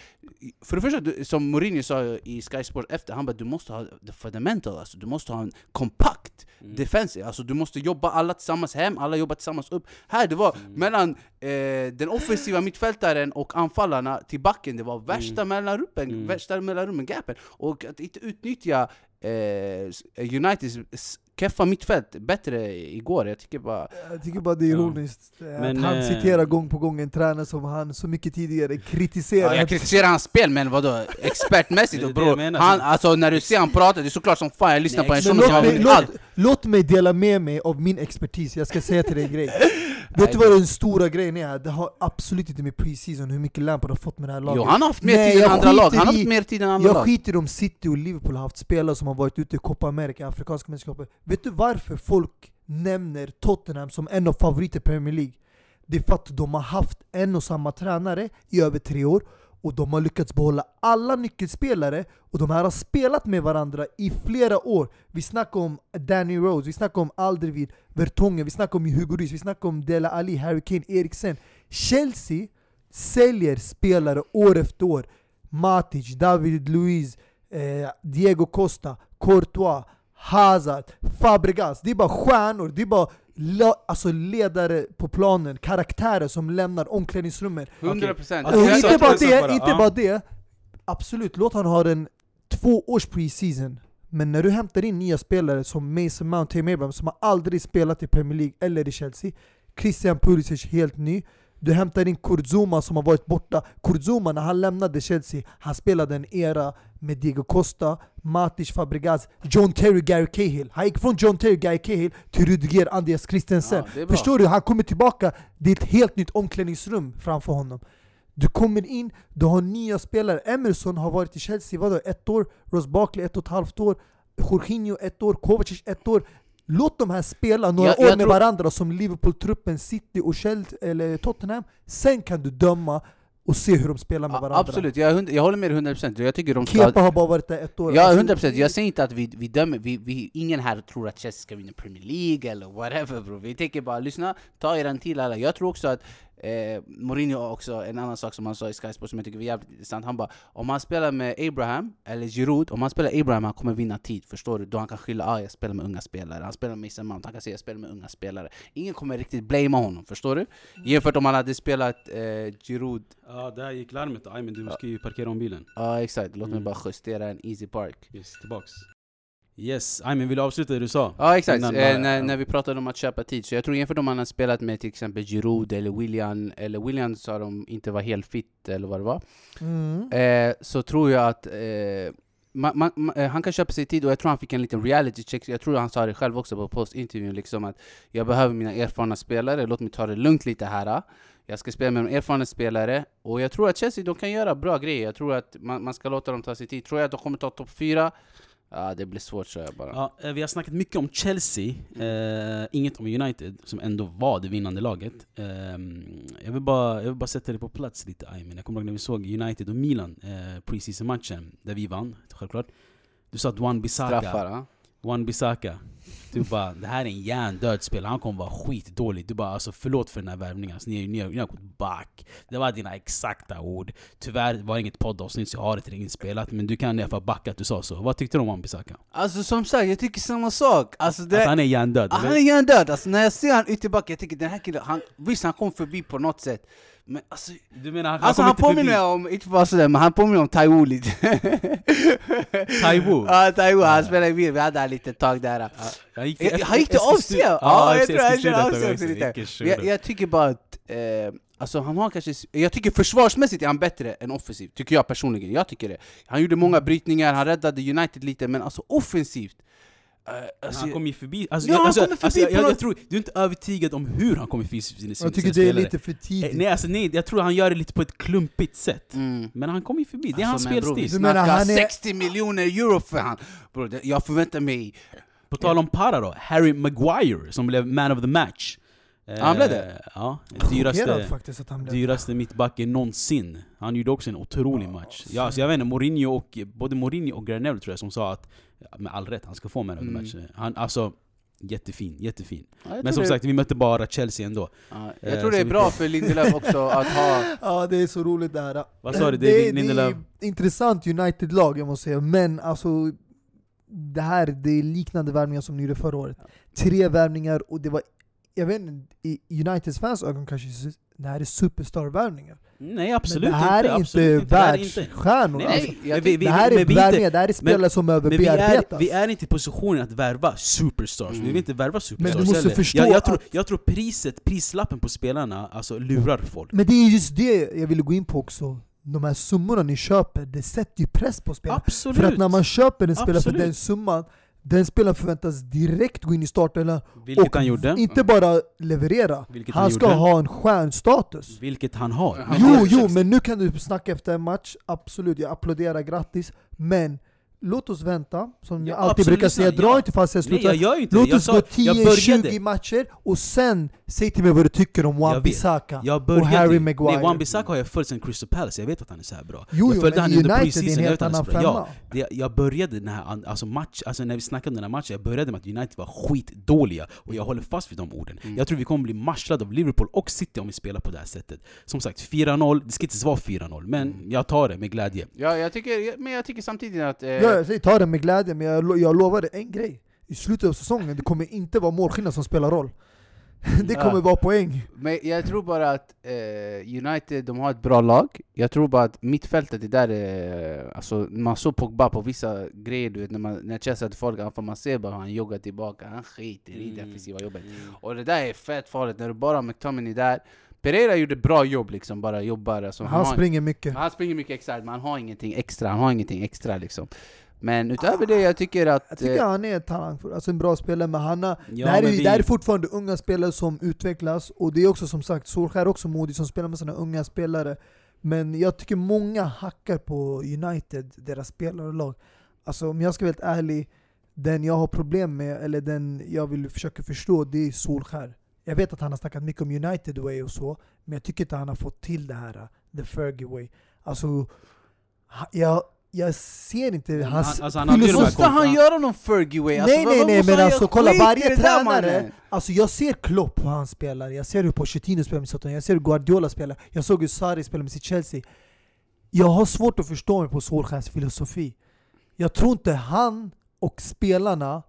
för det första, du- som Mourinho sa i Sky Sport efter, han bara du måste ha the fundamental, alltså, du måste ha en kompakt Mm. defensiv. Alltså, du måste jobba alla tillsammans hem, alla jobbar tillsammans upp. Här det var Mm. mellan eh, den offensiva mittfältaren och anfallarna till backen, det var Mm. värsta mellanrummen, värsta mellanrummen, gapen. Och att inte utnyttja eh, Uniteds keffa mittfält bättre igår, jag tycker bara... Jag tycker bara det är Ja. ironiskt. Eh, Men, att han eh, citerar gång på gång en tränare som han så mycket tidigare kritiserat. Ja, jag kritiserar hans spel, men vadå? Expertmässigt och bror, jag han, alltså när du ser han prata, det är såklart som fan. Jag lyssnar Nej, på en Men shuno som har låt, mig, vunnit låt, allt. låt mig dela med mig av min expertis, jag ska säga till dig en grej. Vet du vad den stora grejen är? Det har absolut inte med preseason hur mycket Lampard har fått med det här laget. Jo han har haft mer Nej, tid än jag andra lag, han har i- haft mer tid än andra Jag lag. skiter om City och Liverpool har haft spelare som har varit ute i Copa America, Afrikanska mästerskapet Vet du varför folk nämner Tottenham som en av favoriter i Premier League? Det är för att de har haft en och samma tränare i över tre år och de har lyckats behålla alla nyckelspelare och de här har spelat med varandra i flera år. Vi snackar om Danny Rose, vi snackar om Alderweireld, Vertongen, vi snackar om Hugo Lloris, vi snackar om Dela Ali, Harry Kane, Eriksen. Chelsea säljer spelare år efter år. Matic, David Luiz, eh, Diego Costa, Courtois, Hazard, Fabregas. Det är bara stjärnor, det är bara alltså ledare på planen, karaktärer som lämnar omklädningsrummet. 100 procent Okej. Och jag inte bara det, bara, inte bara det. Absolut, låt han ha en två års preseason. Men när du hämtar in nya spelare som Mason Mount, Tim Abraham som har aldrig spelat i Premier League eller i Chelsea. Christian Pulisic helt ny. Du hämtar in Kurzuma som har varit borta. Kurzuma när han lämnade Chelsea, han spelade en era med Diego Costa, Matic, Fabregas, John Terry, Gary Cahill. Han gick från John Terry, Gary Cahill till Rudiger, Andreas Christensen. Ja. Förstår du? Han kommer tillbaka, det är ett helt nytt omklädningsrum framför honom. Du kommer in, du har nya spelare. Emerson har varit i Chelsea vadå, ett år, Ross Barkley ett och ett halvt år, Jorginho ett år, Kovacic ett år. Låt de här spela några Jag- år jag med varandra som Liverpool-truppen, City och Chelsea, eller Tottenham. Sen kan du döma och se hur de spelar med varandra. Absolut, jag, jag håller med dig 100 procent, jag tycker de ska... Kepa har bara varit där ett år. Ja, Alltså, 100 procent. Jag säger inte att vi, vi dömer, vi, vi, ingen här tror att Chelsea ska vinna Premier League eller whatever bro. Vi tänker bara lyssna, ta er en till alla. Jag tror också att eh, Mourinho också en annan sak som han sa i Sky Sports som jag tycker var jävligt intressant. Han bara, om han spelar med Abraham, eller Giroud, om han spelar Abraham han kommer vinna tid, förstår du? Då han kan skylla ah, jag spelar med unga spelare. Han spelar med Mason Mount, han kan säga jag spelar med unga spelare. Ingen kommer riktigt blamea honom, förstår du? Jämfört om han hade spelat eh, Giroud Ja, där gick larmet. Aj, men du ska ju parkera om bilen. Ja exakt, låt mig Mm. bara justera en Easy Park Yes, tillbaks. Yes, aj men vill du avsluta det du sa? Ja exakt, Innan eh, när, ja. när vi pratade om att köpa tid, så jag tror jämfört om man har spelat med till exempel Giroud eller William, eller William sa de inte var helt fit eller vad det var, Mm. eh, så tror jag att eh, ma, ma, ma, eh, han kan köpa sig tid och jag tror han fick en liten reality check, jag tror han sa det själv också på postintervjun liksom att jag behöver mina erfarna spelare, låt mig ta det lugnt lite här jag ska spela med de erfarna spelare, och jag tror att Chelsea de kan göra bra grejer, jag tror att man, man ska låta dem ta sig tid, tror jag att de kommer ta topp fyra? Ja det blir svårt så jag bara Ja, eh, vi har snackat mycket om Chelsea, eh, inget om United, som ändå var det vinnande laget. Eh, jag, vill bara, jag vill bara sätta det på plats lite, Aymen. Jag kommer ihåg när vi såg United och Milan, eh, preseason-matchen, där vi vann, självklart. Du sa att Wan Bissaka, Straffar, ja. Wan Bissaka Du bara, det här är en hjärndöd spelare, han kommer vara skitdålig. Du bara, alltså förlåt för den här värvningen, alltså, ni, ni, ni har gått back. Det var dina exakta ord. Tyvärr var det inget poddavsnitt så jag har inte inspelat, men du kan i alla fall backa att du sa så. Vad tyckte du om Wan-Bissaka? Alltså som sagt, jag tycker samma sak. Alltså, det, Att han är hjärndöd? Ah, han är hjärndöd, alltså när jag ser han ytterback, jag tänker den här killen, han, visst han kom förbi på något sätt Men alltså, Du menar han, alltså kom han inte förbi? påminner om, inte bara sådär, men han påminner om Taiwo lite Taiwo? Ja Taiwo, han spelade i Wien, vi hade han lite tag där. Han gick Jag- Han gick till avsida! Ja, Ja, jag tror han körde ett avsida också. lite. Jag, tycker bara att, eh, alltså han har kanske, jag tycker försvarsmässigt är han bättre än offensivt, tycker jag personligen, jag tycker det. Han gjorde många brytningar, han räddade United lite, men alltså offensivt alltså, Han kom ju förbi, alltså, Ja, jag, han alltså, kommer förbi alltså, jag, jag, jag tror, du är inte övertygad om hur han kommer förbi sina, sina Jag tycker det är spelare. lite för Eh, tidigt. Nej, alltså, nej, jag tror han gör det lite på ett klumpigt sätt. mm. Men han kommer ju förbi, det är Alltså, hans vi spelstil. Du menar snackar han är- 60 miljoner euro för han! Bro, det, jag förväntar mig... På tal om para då, Harry Maguire som blev man of the match. Eh, Han blev det? Ja, Chockerad dyraste, faktiskt att han blev dyraste mittbacken någonsin. Han gjorde också en otrolig match. Ja, alltså, jag vet inte, Mourinho och, både Mourinho och Granell tror jag som sa att, ja, med all rätt, han ska få man of the Mm. match. Han, alltså, jättefin, jättefin. Ja, Men som det, sagt, vi mötte bara Chelsea ändå. ja, eh, jag tror det så är vi bra får- för Lindelöf också att ha... Ja det är så roligt det här. Vad sa du? Det, det Lindelöf? är intressant United-lag jag måste säga, men alltså det här det är liknande värvningar som ni gjorde förra året. Tre värvningar och det var, jag vet inte, i Uniteds fans ögon kanske det här är superstar-värvningar. Nej absolut men det här inte. är inte absolut inte. Det här är inte- världsstjärnor. Nej, alltså. Men jag vi- vi- det här men är vi inte- värvningar, det här är spelare som behöver Men vi är, bearbetas. vi är inte i positionen att värva superstars, vi Mm. vill inte värva superstars Men du måste förstå jag, jag, tror, att- jag tror priset, prislappen på spelarna alltså, lurar folk. Men det är just det jag ville gå in på också. De här summorna ni köper, det sätter ju press på spelarna. Absolut! För att när man köper en spelare för Absolut. den summan, den spelaren förväntas direkt gå in i startelvan Vilket och han gjorde. inte bara leverera. Vilket han han ska ha en stjärnstatus. Vilket han har. Han Men Jo, jo, men nu kan du snacka efter en match, absolut, jag applåderar, grattis. Men låt oss vänta, som Ja, jag alltid brukar säga, dra ja. inte fast jag Nej jag slutar. gör ju inte Låt oss gå jag 10-20 började, matcher och sen säg till mig vad du tycker om Jag Wan. Bissaka och Harry Nej, Maguire. Wan-Bissaka har jag följt sen Crystal Palace, jag vet att han är så här bra. Jo, jag jo, följde han i under preseason, jag vet att han är så bra. femma. Det, jag började den här, alltså match, alltså när vi snackade om den här matchen, jag började med att United var skitdåliga och jag håller fast vid de orden. Mm. Jag tror vi kommer bli matchade av Liverpool och City om vi spelar på det här sättet. Som sagt, 4-0, det ska inte vara 4-0, men Mm. jag tar det med glädje. Ja, jag tycker, men jag tycker samtidigt att... Eh, Ja, jag säger ta det med glädje, men jag, jag lovar dig en grej. I slutet av säsongen, det kommer inte vara målskillnad som spelar roll. det Ja. kommer vara poäng. Men jag tror bara att eh, United, de har ett bra lag. Jag tror bara att mittfältet, det där är... Alltså, man såg Pogba på vissa grejer, du vet, när, man, när Chelsea hade folk anfall, man ser bara hur han joggar tillbaka, han skiter i det defensiva jobbet. Och det där är fett farligt, när du bara har McTominay där. Pereira gjorde bra jobb liksom, bara jobbar. Alltså, Han har, springer mycket. han springer mycket extra, men han har ingenting extra, han har ingenting extra liksom. Men utöver det, jag tycker att... Jag tycker eh, han är talangfull, alltså en bra spelare, men han har, Ja, det, här är, vi- det här är fortfarande unga spelare som utvecklas, och det är också som sagt Solskär också modig som spelar med sina unga spelare. Men jag tycker många hackar på United, deras spelare och lag. Alltså om jag ska vara helt ärlig, den jag har problem med, eller den jag vill försöka förstå, det är Solskär. Jag vet att han har snackat mycket om United way och så, men jag tycker inte han har fått till det här, the Fergie way. Alltså, jag, jag ser inte Han- hans alltså, han. Måste han göra någon Fergie way? Alltså, nej nej nej men han alltså kolla varje tränare, alltså jag ser Klopp hur han spelar, jag ser hur Pochettino spelar med Soton, jag ser hur Guardiola spelar, jag såg hur Sarri spelar med sitt Chelsea. Jag har svårt att förstå mig på Solskjaers filosofi. Jag tror inte han och spelarna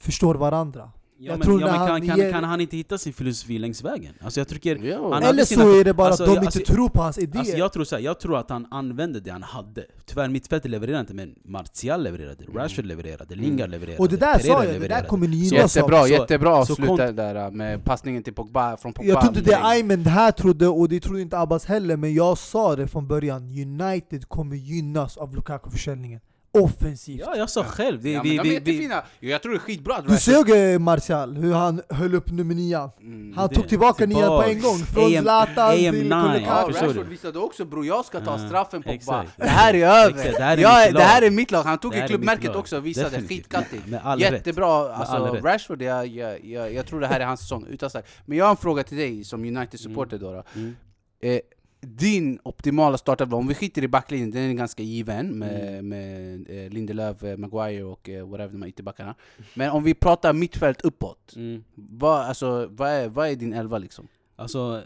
förstår varandra. Ja, Jag men, tror ja, men kan, han kan, ger- kan han inte hitta sin filosofi längs vägen? Alltså jag tycker... Hade Eller sina- så är det bara alltså, att de jag- inte alltså- tror på hans idéer. Alltså jag, tror så här, jag tror att han använde det han hade. Tyvärr mittfältet levererade inte, men Martial levererade, Rashford levererade, Lingard levererade, Mm. och det där Pereira sa jag, det där levererade. kommer ni Så gynnas av. jättebra, Så- jättebra avslut där, där med passningen till Pogba, från Pogba. Jag tror inte det är Aymen här trodde, och det trodde inte Abbas heller, men jag sa det från början. United kommer gynnas av Lukaku-försäljningen. Offensivt. Ja, jag sa själv. Det, Ja, vi, men de är vi, jättefina! Jo, Jag tror det är skitbra att Du Rashford- såg eh, Martial, hur han höll upp nummer nian. Mm. Han Det- tog tillbaka nian på en gång, från AM Zlatan till AM9. Ja, Lukaku. förstår Rashford du? visade också bror, jag ska ta Ja, straffen Pogba. exakt. Det här är över! Exakt, det här är jag, mitt det här lag. är mitt lag, han tog Det ju klubbmärket lag. också, visade Definitivt. skitkattigt. Med all rätt. Jättebra, all alltså rätt. Rashford, jag, jag, jag, jag tror det här är hans säsong, utan sagt. Men jag har en fråga till dig som United-supporter då. då. Mm. Eh, din optimala startelva, om vi skiter i backlinjen, den är ganska given med, Mm. med eh, Lindelöf, eh, Maguire och eh, whatever de här ytterbackarna. Men om vi pratar mittfält uppåt, Mm. vad, alltså, vad, är, vad är din elva liksom? Alltså,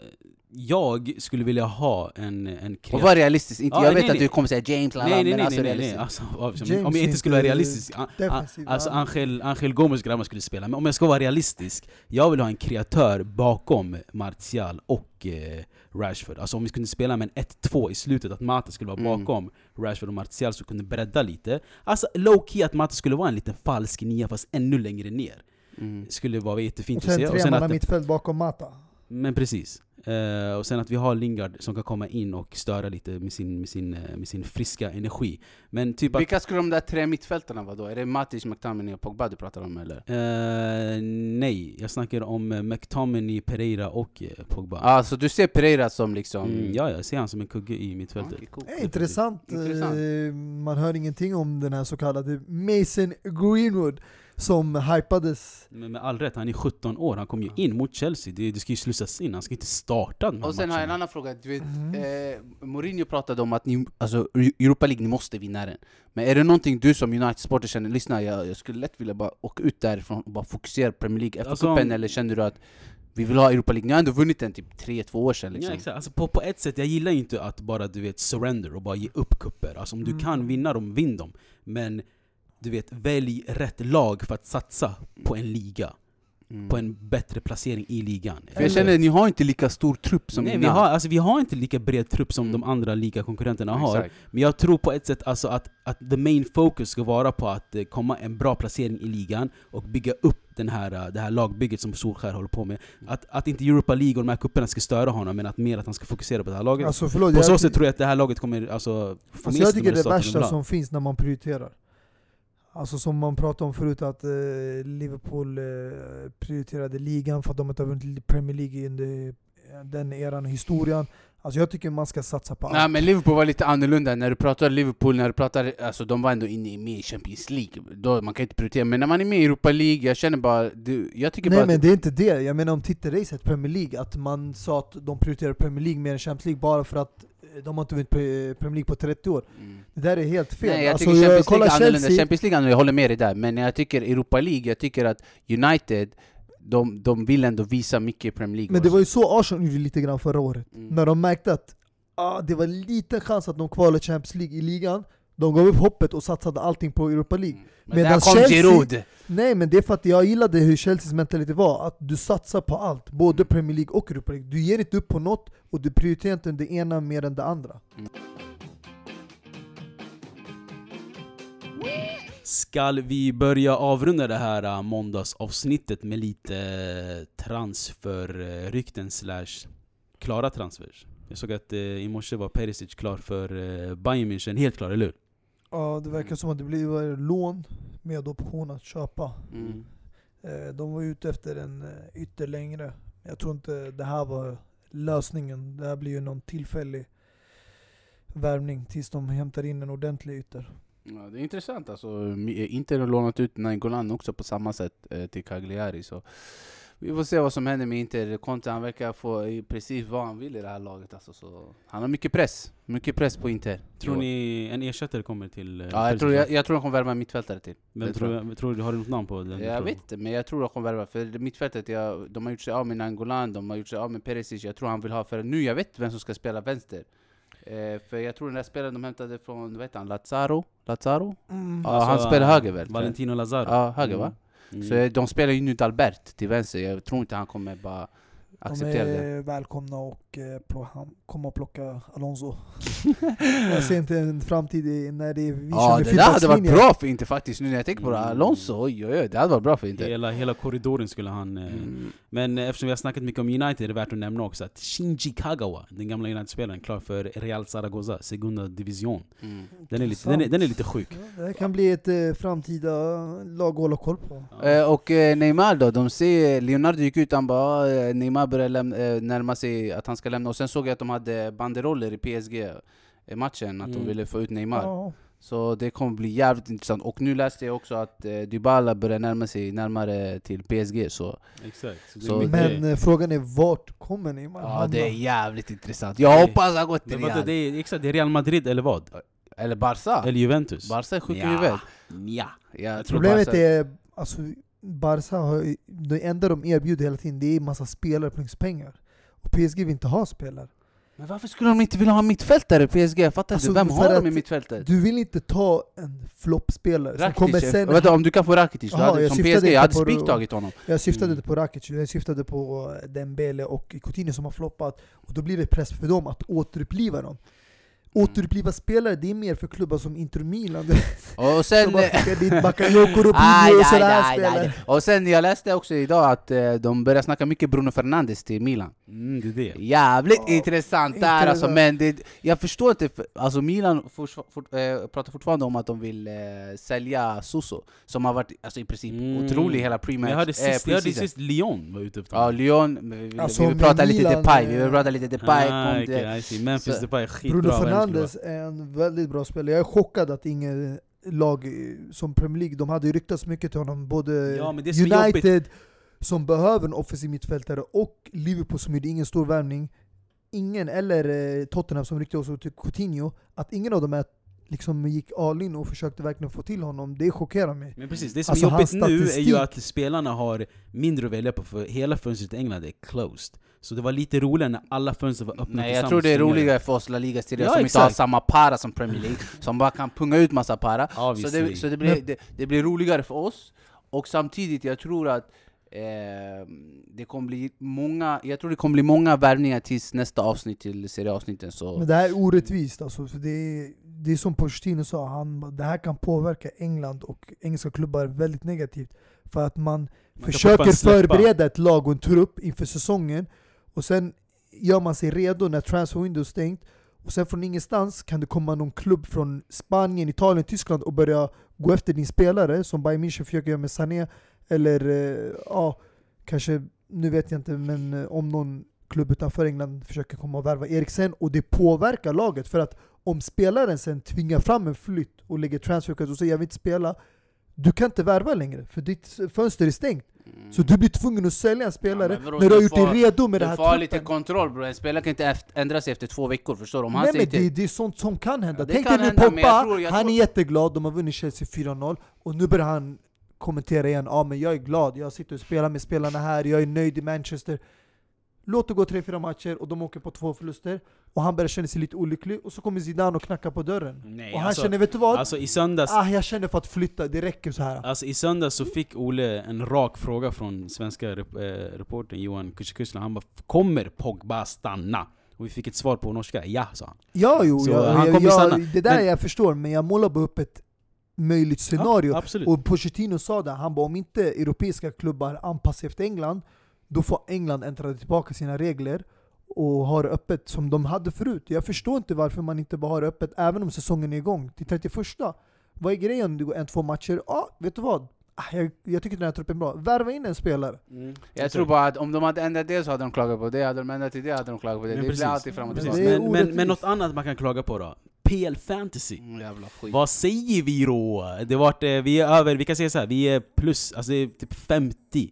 jag skulle vilja ha en, en Och kreativ... var realistisk, inte, Ja, jag nej, vet att nej. du kommer säga James, lala, Nej nej men nej, alltså nej, nej. Alltså, om- jag inte skulle vara realistisk, alltså. Angel, Angel Gomes grabbar skulle spela, men om jag ska vara realistisk, jag vill ha en kreatör bakom Martial och eh, Rashford. Alltså om vi skulle spela med en 1-2 i slutet, att Mata skulle vara Mm. bakom Rashford och Martial så kunde bredda lite. Alltså low key att Mata skulle vara en liten falsk nia fast ännu längre ner. Mm. Skulle vara jättefint Och att sen se. tre manna att, mittfält bakom Mata. men precis. Eh, och sen att vi har Lingard som kan komma in och störa lite med sin, med sin, eh, med sin friska energi. Men typ att Vilka skulle de där tre mittfältarna vara då? Är det Matic, McTominay och Pogba du pratar om eller? Eh, nej, jag snackar om eh, McTominay, Pereira och eh, Pogba. Ah, så du ser Pereira som liksom... Mm, ja, jag ser han som en kugge i mittfältet. Okej, cool. Är intressant. Intressant. Eh, Man hör ingenting om den här så kallade Mason Greenwood som hypades. Men med all rätt, han är 17 år, han kom ju in mot Chelsea. Det, det ska ju slussas in, han ska inte starta den här Och sen har jag en matchen. annan fråga, du vet, Mm. eh, Mourinho pratade om att ni, alltså, Europa League, ni måste vinna den Men är det någonting du som United-supporter känner, lyssna jag, jag skulle lätt vilja bara åka ut därifrån och bara fokusera på Premier League Alltså, FA-cupen om- Eller känner du att vi vill ha Europa League? Ni har ändå vunnit den typ 3-2 år sedan liksom Ja, exakt. Alltså, på, på ett sätt, jag gillar ju inte att bara du vet surrender och bara ge upp kupper. Alltså om du Mm. kan vinna dem, vinn dem. Men du vet, välj rätt lag för att satsa på en liga. Mm. På en bättre placering i ligan. För jag känner att ni har inte lika stor trupp som Nej, vi innan. har, alltså, vi har inte lika bred trupp som Mm. de andra lika konkurrenterna har. Exakt. Men jag tror på ett sätt alltså att, att the main focus ska vara på att eh, komma en bra placering i ligan och bygga upp den här, eh, det här lagbygget som Solskär håller på med. Att, att inte Europa League och de här cuperna ska störa honom, men att mer att han ska fokusera på det här laget. Alltså förlåt, på så sätt tror jag att det här laget kommer alltså, få alltså med jag tycker det resultaten de värsta som finns när man prioriterar. Alltså som man pratade om förut att eh, Liverpool eh, prioriterade ligan för att de inte har vunnit Premier League under eh, den eran i historien. Alltså jag tycker man ska satsa på Nej allt. men Liverpool var lite annorlunda, när du pratar Liverpool, när du pratar, alltså de var ändå inne i- med i Champions League, då, man kan inte prioritera, men när man är med i Europa League, jag känner bara, du, jag tycker Nej bara men att, det är inte det, jag menar om titelracet Premier League, att man sa att de prioriterar Premier League mer än Champions League bara för att eh, de har inte vunnit Pre- Premier League på 30 år. mm. Det där är helt fel. Nej jag alltså, tycker Champions League är annorlunda, Chelsea, Champions League annorlunda, jag håller med dig där, men jag tycker Europa League, jag tycker att United, de, de vill ändå visa mycket i Premier League men det var ju så Arsenal gjorde lite grann förra året. Mm. När de märkte att ah, det var liten chans att de kvalade Champions League i ligan, de gav upp hoppet och satsade allting på Europa League. Mm. Men där Medan kom Chelsea- Giroud! Nej men det är för att jag gillade hur Chelseas mentalitet var, att du satsar på allt, både Premier League och Europa League. Du ger inte upp på något, och du prioriterar inte det ena mer än det andra. Skall vi börja avrunda det här äh, måndagsavsnittet med lite äh, transferrykten slash klara transfers? Jag såg att eh, i morse var Perisic klar för eh, Bayern München, helt klar, eller hur? Ja, det verkar som att det blir lån med option att köpa. Mm. Eh, De var ute efter en eh, ytter längre. Jag tror inte det här var lösningen. Det här blir ju någon tillfällig värvning tills de hämtar in en ordentlig ytter. Ja, det är intressant alltså, Inter har lånat ut Nainggolan också på samma sätt eh, till Cagliari så vi får se vad som händer med Inter. Conte han verkar få precis vad han vill i det här laget alltså, så Han har mycket press, mycket press på Inter. Tror ni en ersättare kommer till eh, Ja, jag, tror, jag, jag tror de kommer värva en mittfältare till. Vem tror, jag, tror du, har du något namn på den? Jag vet inte, men jag tror de kommer värva För mittfältet, jag, de har gjort sig av med Nangolan, de har gjort sig av med Perisic Jag tror han vill ha, för nu. Jag vet vem som ska spela vänster eh, För jag tror den där spelaren de hämtade från, vad heter han, Lazaro? Lazaro? Mm. Ja, han spelar höger väl? Valentino Lazaro? Ja, höger va? Mm. Så eh, de spelar ju nu Dalbert till vänster, jag tror inte han kommer bara De acceptera det är välkomna och eh, plo- han kommer att plocka Alonso. jag ser inte en framtid när det är vi Ja det där hade varit bra för Inter faktiskt, nu när jag tänker på det, Mm. Alonso, oj oj oj, det hade varit bra för Inter Hela, hela korridoren skulle han... Eh, mm. Men eh, eftersom vi har snackat mycket om United är det värt att nämna också att Shinji Kagawa, den gamla United-spelaren, klar för Real Zaragoza, Segunda Division. Mm. Den är lite, den är, den är lite sjuk. Ja, Det kan bli ett eh, framtida lag att hålla koll på. Eh, och eh, Neymar då, de ser, Leonardo gick ut han bara eh, Neymar börjar lämna, eh, närma sig att han ska lämna och sen såg jag att de hade banderoller i PSG i matchen, att de Mm. ville få ut Neymar Ja, Så det kommer bli jävligt intressant. Och nu läste jag också att eh, Dybala börjar närma sig närmare till PSG, så Exakt. Så Så- Men eh, frågan är vart kommer Neymar ja, det är jävligt intressant. Jag hoppas han går till Real. det är, exakt, det är Real Madrid eller vad? Eller Barca. Eller Juventus? Barca är sjuka i Ja. huvudet. Ja. Jag tror Problemet Barca- är, alltså Barca har, det enda de erbjuder hela tiden det är massa spelare plus pengar. Och PSG vill inte ha spelare. Men varför skulle de inte vilja ha mittfältare PSG? Jag fattar Alltså, inte, vem har de i mittfältet? Du vill inte ta en floppspelare som kommer Rakitic? sen... Vänta, om du kan få Rakitic, du Jaha, hade, som PSG, jag hade inte på- spik tagit honom. Jag syftade Mm. inte på Rakic, jag syftade på Dembele och Coutinho som har floppat. Och då blir det press för dem att återuppliva dem. Mm. Återuppliva spelare, det är mer för klubbar som Inter Milan. Och sen... som bara skickar dit Bakayoko, Aj, Robinho och aj, sådana här aj, spelare. aj. Och sen jag läste också idag att eh, de börjar snacka mycket Bruno Fernandes till Milan. Mm, det är det. Jävligt Ja, intressant där intressant. alltså, men det, jag förstår inte, alltså Milan forsv- fort, eh, pratar fortfarande om att de vill eh, sälja Suso, som har varit alltså, i princip Mm. otrolig hela pre-match. jag hörde eh, sist, hörde pre-season. sist Lyon var ute efter Ja, Lyon, vi Alltså, vi vill prata lite Depay, vi vill eh, prata lite Depay, ah, okay. Memphis Så- Depay skitbra. Fernandes är en väldigt bra spelare. Jag är chockad att inget lag som Premier League, de hade ju ryktats mycket till honom. Både Ja, United, som behöver en offensiv mittfältare, och Liverpool som gjorde ingen stor värvning. Ingen, eller eh, Tottenham som ryktade också till Coutinho, att ingen av dem är, liksom gick all in och försökte verkligen få till honom, det chockerar mig. Men precis, det som Alltså, är jobbigt nu är ju att spelarna har mindre att välja på för hela fönstret i England är closed. Så det var lite roligare när alla fönster var öppna Nej jag tror det är roligare för oss La Liga Ja, som inte har exakt. samma para som Premier League, som bara kan punga ut massa para. Så Obviously. det, så det, blir, det, det blir roligare för oss, och samtidigt jag tror att eh, det kommer bli många, jag tror det kommer bli många värvningar tills nästa avsnitt till serieavsnitten så... Men det här är orättvist alltså, för det är, det är som Pochettino sa, han, det här kan påverka England och engelska klubbar väldigt negativt. För att man, Man försöker förbereda ett lag och en trupp inför säsongen, och sen gör man sig redo när transfer window stängt, och sen från ingenstans kan det komma någon klubb från Spanien, Italien, Tyskland och börja gå efter din spelare, som Bayern München försöker göra med Sané, eller eh, ja, kanske, nu vet jag inte, men eh, om någon klubb utanför England försöker komma och värva Eriksen, och det påverkar laget, för att om spelaren sen tvingar fram en flytt och lägger transfer och säger jag vill inte spela, du kan inte värva längre, för ditt fönster är stängt. Mm. Så du blir tvungen att sälja en spelare men vadå, när du har du gjort får- dig redo med det Du här får ha lite kontroll bror, en spelare kan inte ändra sig efter två veckor, förstår du? Om han Nej men det, det är sånt som kan hända. Ja, det Tänk dig nu Pogba, han tror- är jätteglad, de har vunnit Chelsea 4-0, och nu börjar han kommentera igen, ja men jag är glad, jag sitter och spelar med spelarna här, jag är nöjd i Manchester. Låt det gå 3-4 matcher och de åker på två förluster, och han börjar känna sig lite olycklig, och så kommer Zidane och knackar på dörren. Nej, och han alltså, känner, vet du vad? Alltså i söndags, ah, jag känner för att flytta, det räcker så här. alltså i söndags så fick Ole en rak fråga från svenska rep eh, reportern Johan Kücüküsla, han bara 'Kommer Pogba stanna?' Och vi fick ett svar på norska, ja sa han. Ja, jo, Så jag, han kommer jag, stanna. det där Men- jag förstår, men jag målar bara upp ett möjligt scenario. Ja. Och Pochettino sa det, han bara om inte europeiska klubbar anpassar sig efter England, då får England ändra tillbaka sina regler och ha det öppet som de hade förut. Jag förstår inte varför man inte bara har det öppet även om säsongen är igång, till 31. Vad är grejen om det går en, två matcher? Ja, vet du vad? Ah, Jag, jag tycker den här truppen är bra. Värva in en spelare. Jag tror bara att om de hade ändrat det så hade de klagat på det, hade de ändrat till det hade de klagat på det. Men det precis. blir alltid fram och tillbaka. Men, men, men något annat man kan klaga på då? PL Fantasy. Mm, jävla skit. Vad säger vi då? Det vart, eh, vi är över, vi kan säga så här, vi är plus, alltså det är typ 50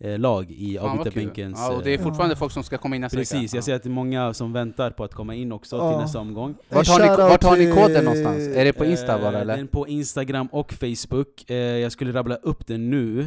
eh, lag i avbytarbänkens... Ja, och det är eh, fortfarande Ja. folk som ska komma in nästa Precis, vecka. jag ser att det är många som väntar på att komma in också Ja. till nästa omgång. Vart har, ni, vart har ni koden någonstans? Är det på Insta Eh, bara eller? Den på Instagram och Facebook. Eh, jag skulle rabbla upp den nu.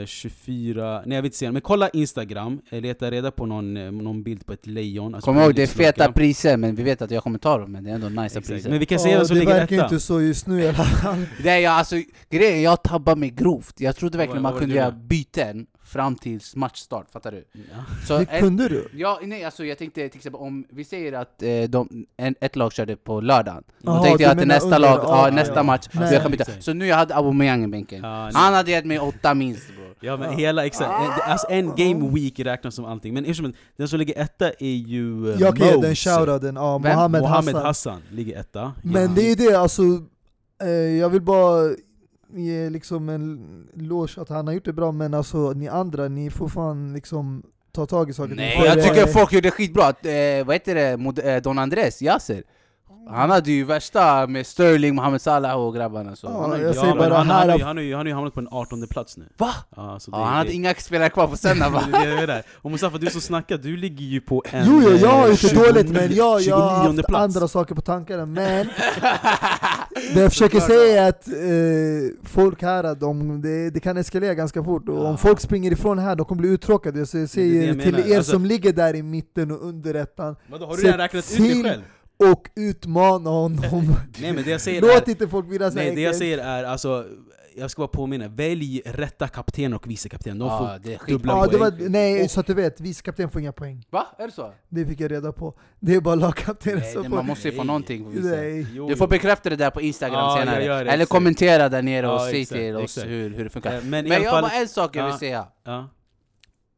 Eh, 24... Nej jag vill inte se den. Men kolla Instagram. Eh, leta reda på någon, eh, någon bild på ett lejon. Alltså Kom ihåg, det är lyxklocka. feta priser, men vi vet att jag kommer ta dem, men det är ändå nice Exakt. priser. Men vi kan säga Ja, vem som det ligger verkar etta. inte så just nu i alla fall. Det är jag, alltså, grejen, jag tabbar mig grovt. Jag trodde verkligen man kunde göra byten fram till matchstart, fattar du? Ja. Så Det en, kunde du. ja, nej, alltså jag tänkte till exempel om vi säger att eh, de, en, ett lag körde på lördagen, då Jaha, tänkte jag att nästa under- lag, ja, ja, nästa ja. match, Nej. så jag kan byta. Så nu jag hade Aubameyang i bänken. Nej. Han hade gett mig åtta minst bror. Ja men hela, exakt. En- det- Alltså en game week räknas som allting. Men eftersom den som ligger etta är ju eh, Jag kan ge den shoutouten, ja? Mohammed, Mohammed Hassan. Hassan. ligger etta. Men Ja. det är det, alltså, eh, jag vill bara ge liksom en eloge att han har gjort det bra, men alltså ni andra, ni får fan liksom ta tag i saker. Nej, jag tycker folk gjorde skitbra. Eh, vad heter det, Mod- eh, Don Andres, Yasser? Han hade ju värsta med Sterling, Mohamed Salah och grabbarna så. Ja, han, har, jag ja, bara han, här han, han, han, han har ju hamnat på en 18 plats nu. Va? Ja, så det, ja, han hade det, inga spelare kvar på söndag va? det, det, det det. Och Mustafa, du som snackar, du ligger ju på en... Jo, jo, jag har eh, inte 29 dåligt men jag, jag har 29 haft plats. andra saker på tankarna men Det jag försöker säga är att eh, folk här, de, det, det kan eskalera ganska fort och Ja. om folk springer ifrån här, de kommer bli uttråkade Så jag det säger jag till menar. er Alltså- som ligger där i mitten och under ettan Vadå, har du Se redan räknat ut det till- själv? och utmana honom Nej men det jag säger Låt är... inte folk vinna så Nej, det jag säger är alltså, jag ska bara påminna, välj rätta kapten och vicekapten. De Ja, får det är skit. dubbla Ja, det poäng. var, nej, Och- så att du vet, vicekapten får inga poäng Va? Är det så? Det fick jag reda på Det är bara lagkaptenen som får man måste ju få någonting på. Nej. Jo, Du får bekräfta det där på Instagram Ja, jag senare, eller exakt. kommentera där nere och Ja, säg till oss hur, hur det funkar. Eh, Men Men jag har fall... bara en sak jag vill Ja. säga. Ja.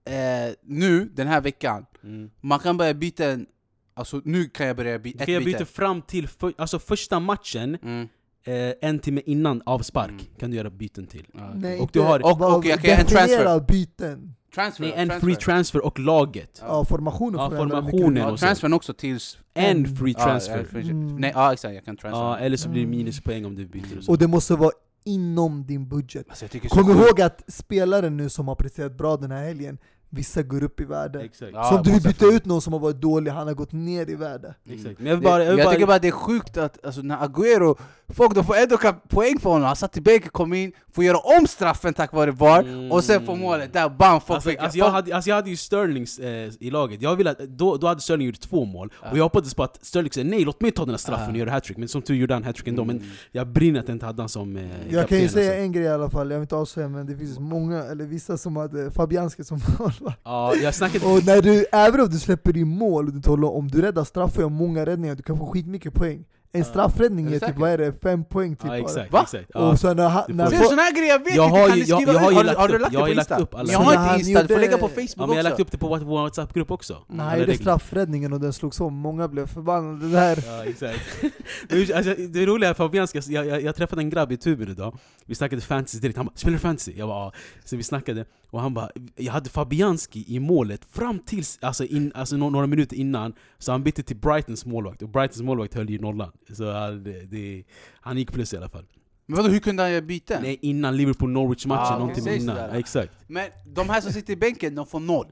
Eh, nu, den här veckan, Mm. man kan börja byta en... Alltså nu kan jag börja byta Du ett kan byta fram till för, alltså första matchen, Mm. Eh, en timme innan avspark, Mm. kan du göra byten till. Ja, okej. Nej, Och du har- och- och jag kan göra en transfer. byten Transfer, Nej, en transfer. free transfer och laget. Ja, formationen Ja, formationen. Ja, transfern också tills... En free Ja, transfer. free- Mm. Nej, ja exakt, jag kan transfer. Ja, eller så blir det Mm. minuspoäng om du byter och så. Och det måste vara inom din budget Alltså, Kom ihåg att spelare nu som har presterat bra den här helgen Vissa går upp i värde Exakt. Så om du vill byta ut någon som har varit dålig, han har gått ner i värde Exakt. Men jag vill bara... Jag, jag, vill bara, tycker bara det är sjukt att alltså, när Agüero, folk de får ändå poäng för honom, han satt i bänken, kom in, får göra om straffen tack vare VAR, Mm. och sen får målet, där bam! Folk Alltså, alltså, jag, hade, alltså jag hade ju Sterlings eh, i laget, jag ville då, då hade Sterling gjort två mål, och jag hoppades på att Sterling säger nej låt mig ta den här straffen Ah. och göra hattrick, men som tur gjorde han hattrick ändå, men Mm. jag brinner att jag inte hade han som eh, Jag kan ju säga alltså. en grej i alla fall, jag vill inte avslöja men det finns många, eller vissa som hade Fabianski som målvakt Ja, jag snackade... Och när du, även om du släpper in mål, och du talar om du räddar straffar och många räddningar, du kan få skitmycket poäng En straffräddning Är du typ, vad är det, fem poäng typ Ja exakt, Va? exakt. Ja. Och så när, han- Du när Ser du såna här grejer? Jag vet Jag inte, har kan ju- ni jag- skriva jag har Har, du- har du lagt jag har det på Insta? upp alla jag har inte Han Insta, du får lägga på Facebook Ja, men jag har lagt upp det på vår WhatsApp-grupp också. Nej Alla det är straffräddningen och den slogs om, många blev förbannade där Ja, exakt. Alltså, det roliga är Fabianska, jag, jag, jag träffade en grabb i Tuben idag, vi snackade fantasy direkt, han bara 'Spelar du fantasy?' Jag bara ja. Så vi snackade, och han bara, jag hade Fabianski i målet fram tills, alltså, in, alltså några minuter innan, så han bytte till Brightons målvakt, och Brightons målvakt höll ju nollan. Så han, det, han gick plus i alla fall. Men vadå, hur kunde han göra byten? Nej, innan Liverpool-Norwich-matchen, ah, någonting innan. Ja, exakt. Men de här som sitter i bänken, de får noll?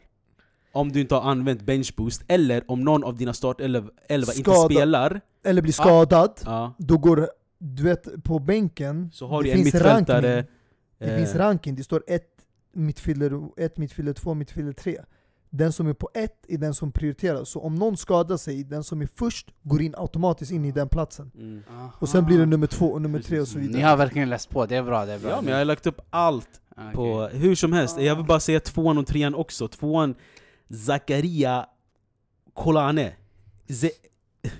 Om du inte har använt benchboost, eller om någon av dina startelva inte spelar Eller blir skadad, ah. då går, du vet, på bänken Så har du en mittfältare ranking. Det finns eh, ranking, det står 1 mittfiller 1, mittfiller 2, mittfiller 3. Den som är på 1 är den som prioriteras. Så om någon skadar sig, den som är först går in automatiskt in i den platsen. Mm. Och sen blir det nummer 2 och nummer 3 och så vidare. Ni har verkligen läst på, det är bra. Det är bra. Ja, men jag har lagt upp allt. Okay. Hur som helst, jag vill bara säga tvåan och trean också. Tvåan, Zakaria Kolane.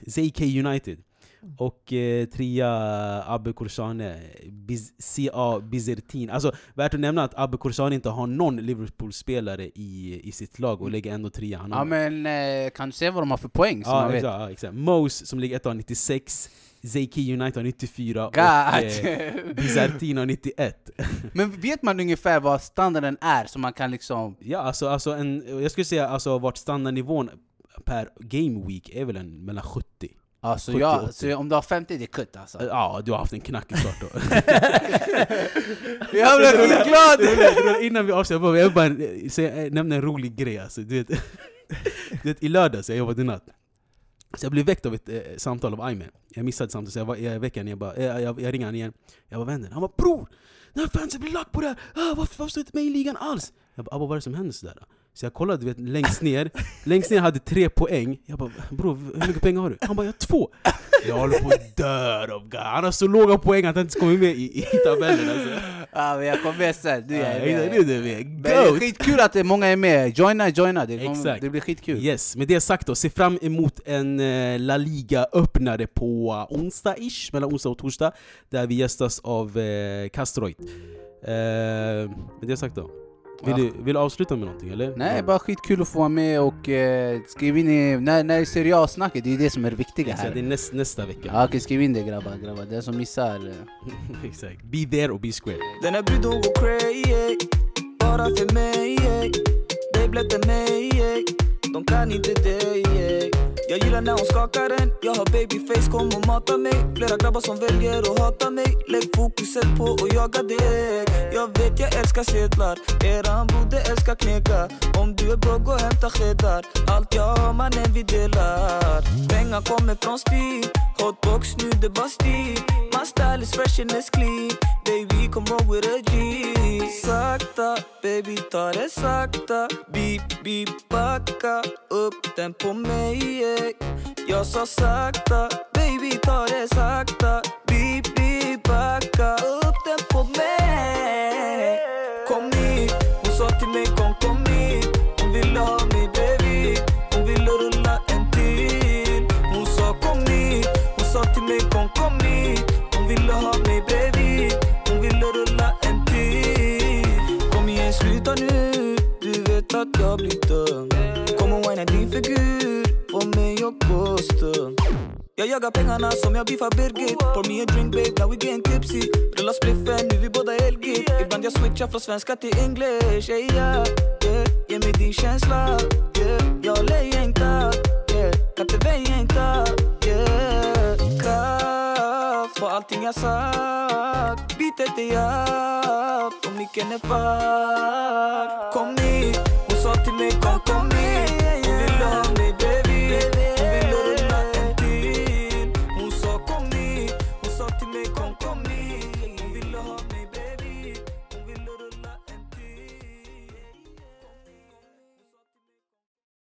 ZK United. Och eh, trea Abbe Korsane, Biz- CA Bizertin. Alltså värt att nämna att Abbe Korsane inte har någon Liverpool-spelare i, i sitt lag och lägger ändå trea. Han Ja men eh, kan du se vad de har för poäng? Så ja, man vet? exakt, exakt. Mose som ligger etta har 96, ZK United har 94 God! och eh, Bizertin har 91. men vet man ungefär vad standarden är så man kan liksom... Ja, alltså, alltså en, jag skulle säga alltså vart standardnivån per game week är väl en, mellan 70. Alltså 70, ja, 80. så om du har 50 det är kutt alltså Ja, du har haft en knackig start då. Jag blev Det glad! var- det var Innan vi avslutar, jag vill bara eh, säga, nämna en rolig grej alltså. du, vet, du vet, I lördags, jag jobbade natt, så jag blev väckt av ett eh, samtal av Aymen. Jag missade samtalet, så jag, var, jag väckte honom, jag, bara, eh, jag, jag ringer honom igen. Jag var vänner. Han bara 'Bror! Den här fansen blir lack på det här! Ah, varför, varför står inte med i ligan alls?' Jag bara 'Abba vad är det som händer sådär?' Så jag kollade du vet, längst ner, längst ner hade tre poäng. Jag bara 'Bror, hur mycket pengar har du?' Han bara 'Jag har två' Jag håller på att dö av. Han har så låga poäng att han inte kommer med i, i tabellen alltså. Ja men jag kommer med sen, du Ja, är med det är det. Men det är skitkul att är många är med, joina, joina, det, kommer, Exakt. det blir skitkul. Yes, med det sagt då, se fram emot en eh, La Liga-öppnare på onsdag-ish, mellan onsdag och torsdag Där vi gästas av eh, Castroit. Eh, Med det sagt då, vill, du, vill du avsluta med någonting eller? Nej, bara skitkul att få vara med och eh, skriv in i, när, när det är seriössnacket, det är det som är det viktiga Exakt, det här är näst, nästa vecka Ja okej, skriv in det grabbar, grabbar, den som missar. Exakt, be there och be square Den här bruden går crazy Bara för mig. Babe lätta mig. De kan inte dig. Jag gillar när hon skakar den Jag har babyface, kom och mata mig. Flera grabbar som väljer att hata mig. Lägg fokuset på att jaga dig Jag vet jag älskar sedlar. Eran borde älska knäcka Om du är bra, gå och hämta skedar Allt jag har mannen vi delar Pengar kommer från stil Hotbox nu det bara stil My style is fresh and it's clean. Baby come roll with a G. Sakta, baby ta det sakta. Beep, beep, backa upp den på mig dig Jag sa sakta, baby ta det sakta. Beep, beep, backa upp den på mig. Kom hit, hon sa till mig kom, kom hit. Hon ville ha mig bredvid, Hon ville rulla en till. Hon sa kom hit, hon sa till mig kom, kom hit. Hon ville ha mig att jag jagar pengarna som jag biffar Birgit Pour me a drink babe, now we getting tipsy Rullar spliffen, nu vi båda elgit Ibland jag switchar från svenska till english yeah, yeah, yeah. Ge mig din känsla yeah. Jag längtar yeah. Kan inte vänta yeah. Kraft på allting jag sagt Beatet är jag, och micken är fuck Kom hit, hon sa till mig kom, kom hit Hon ville ha mig baby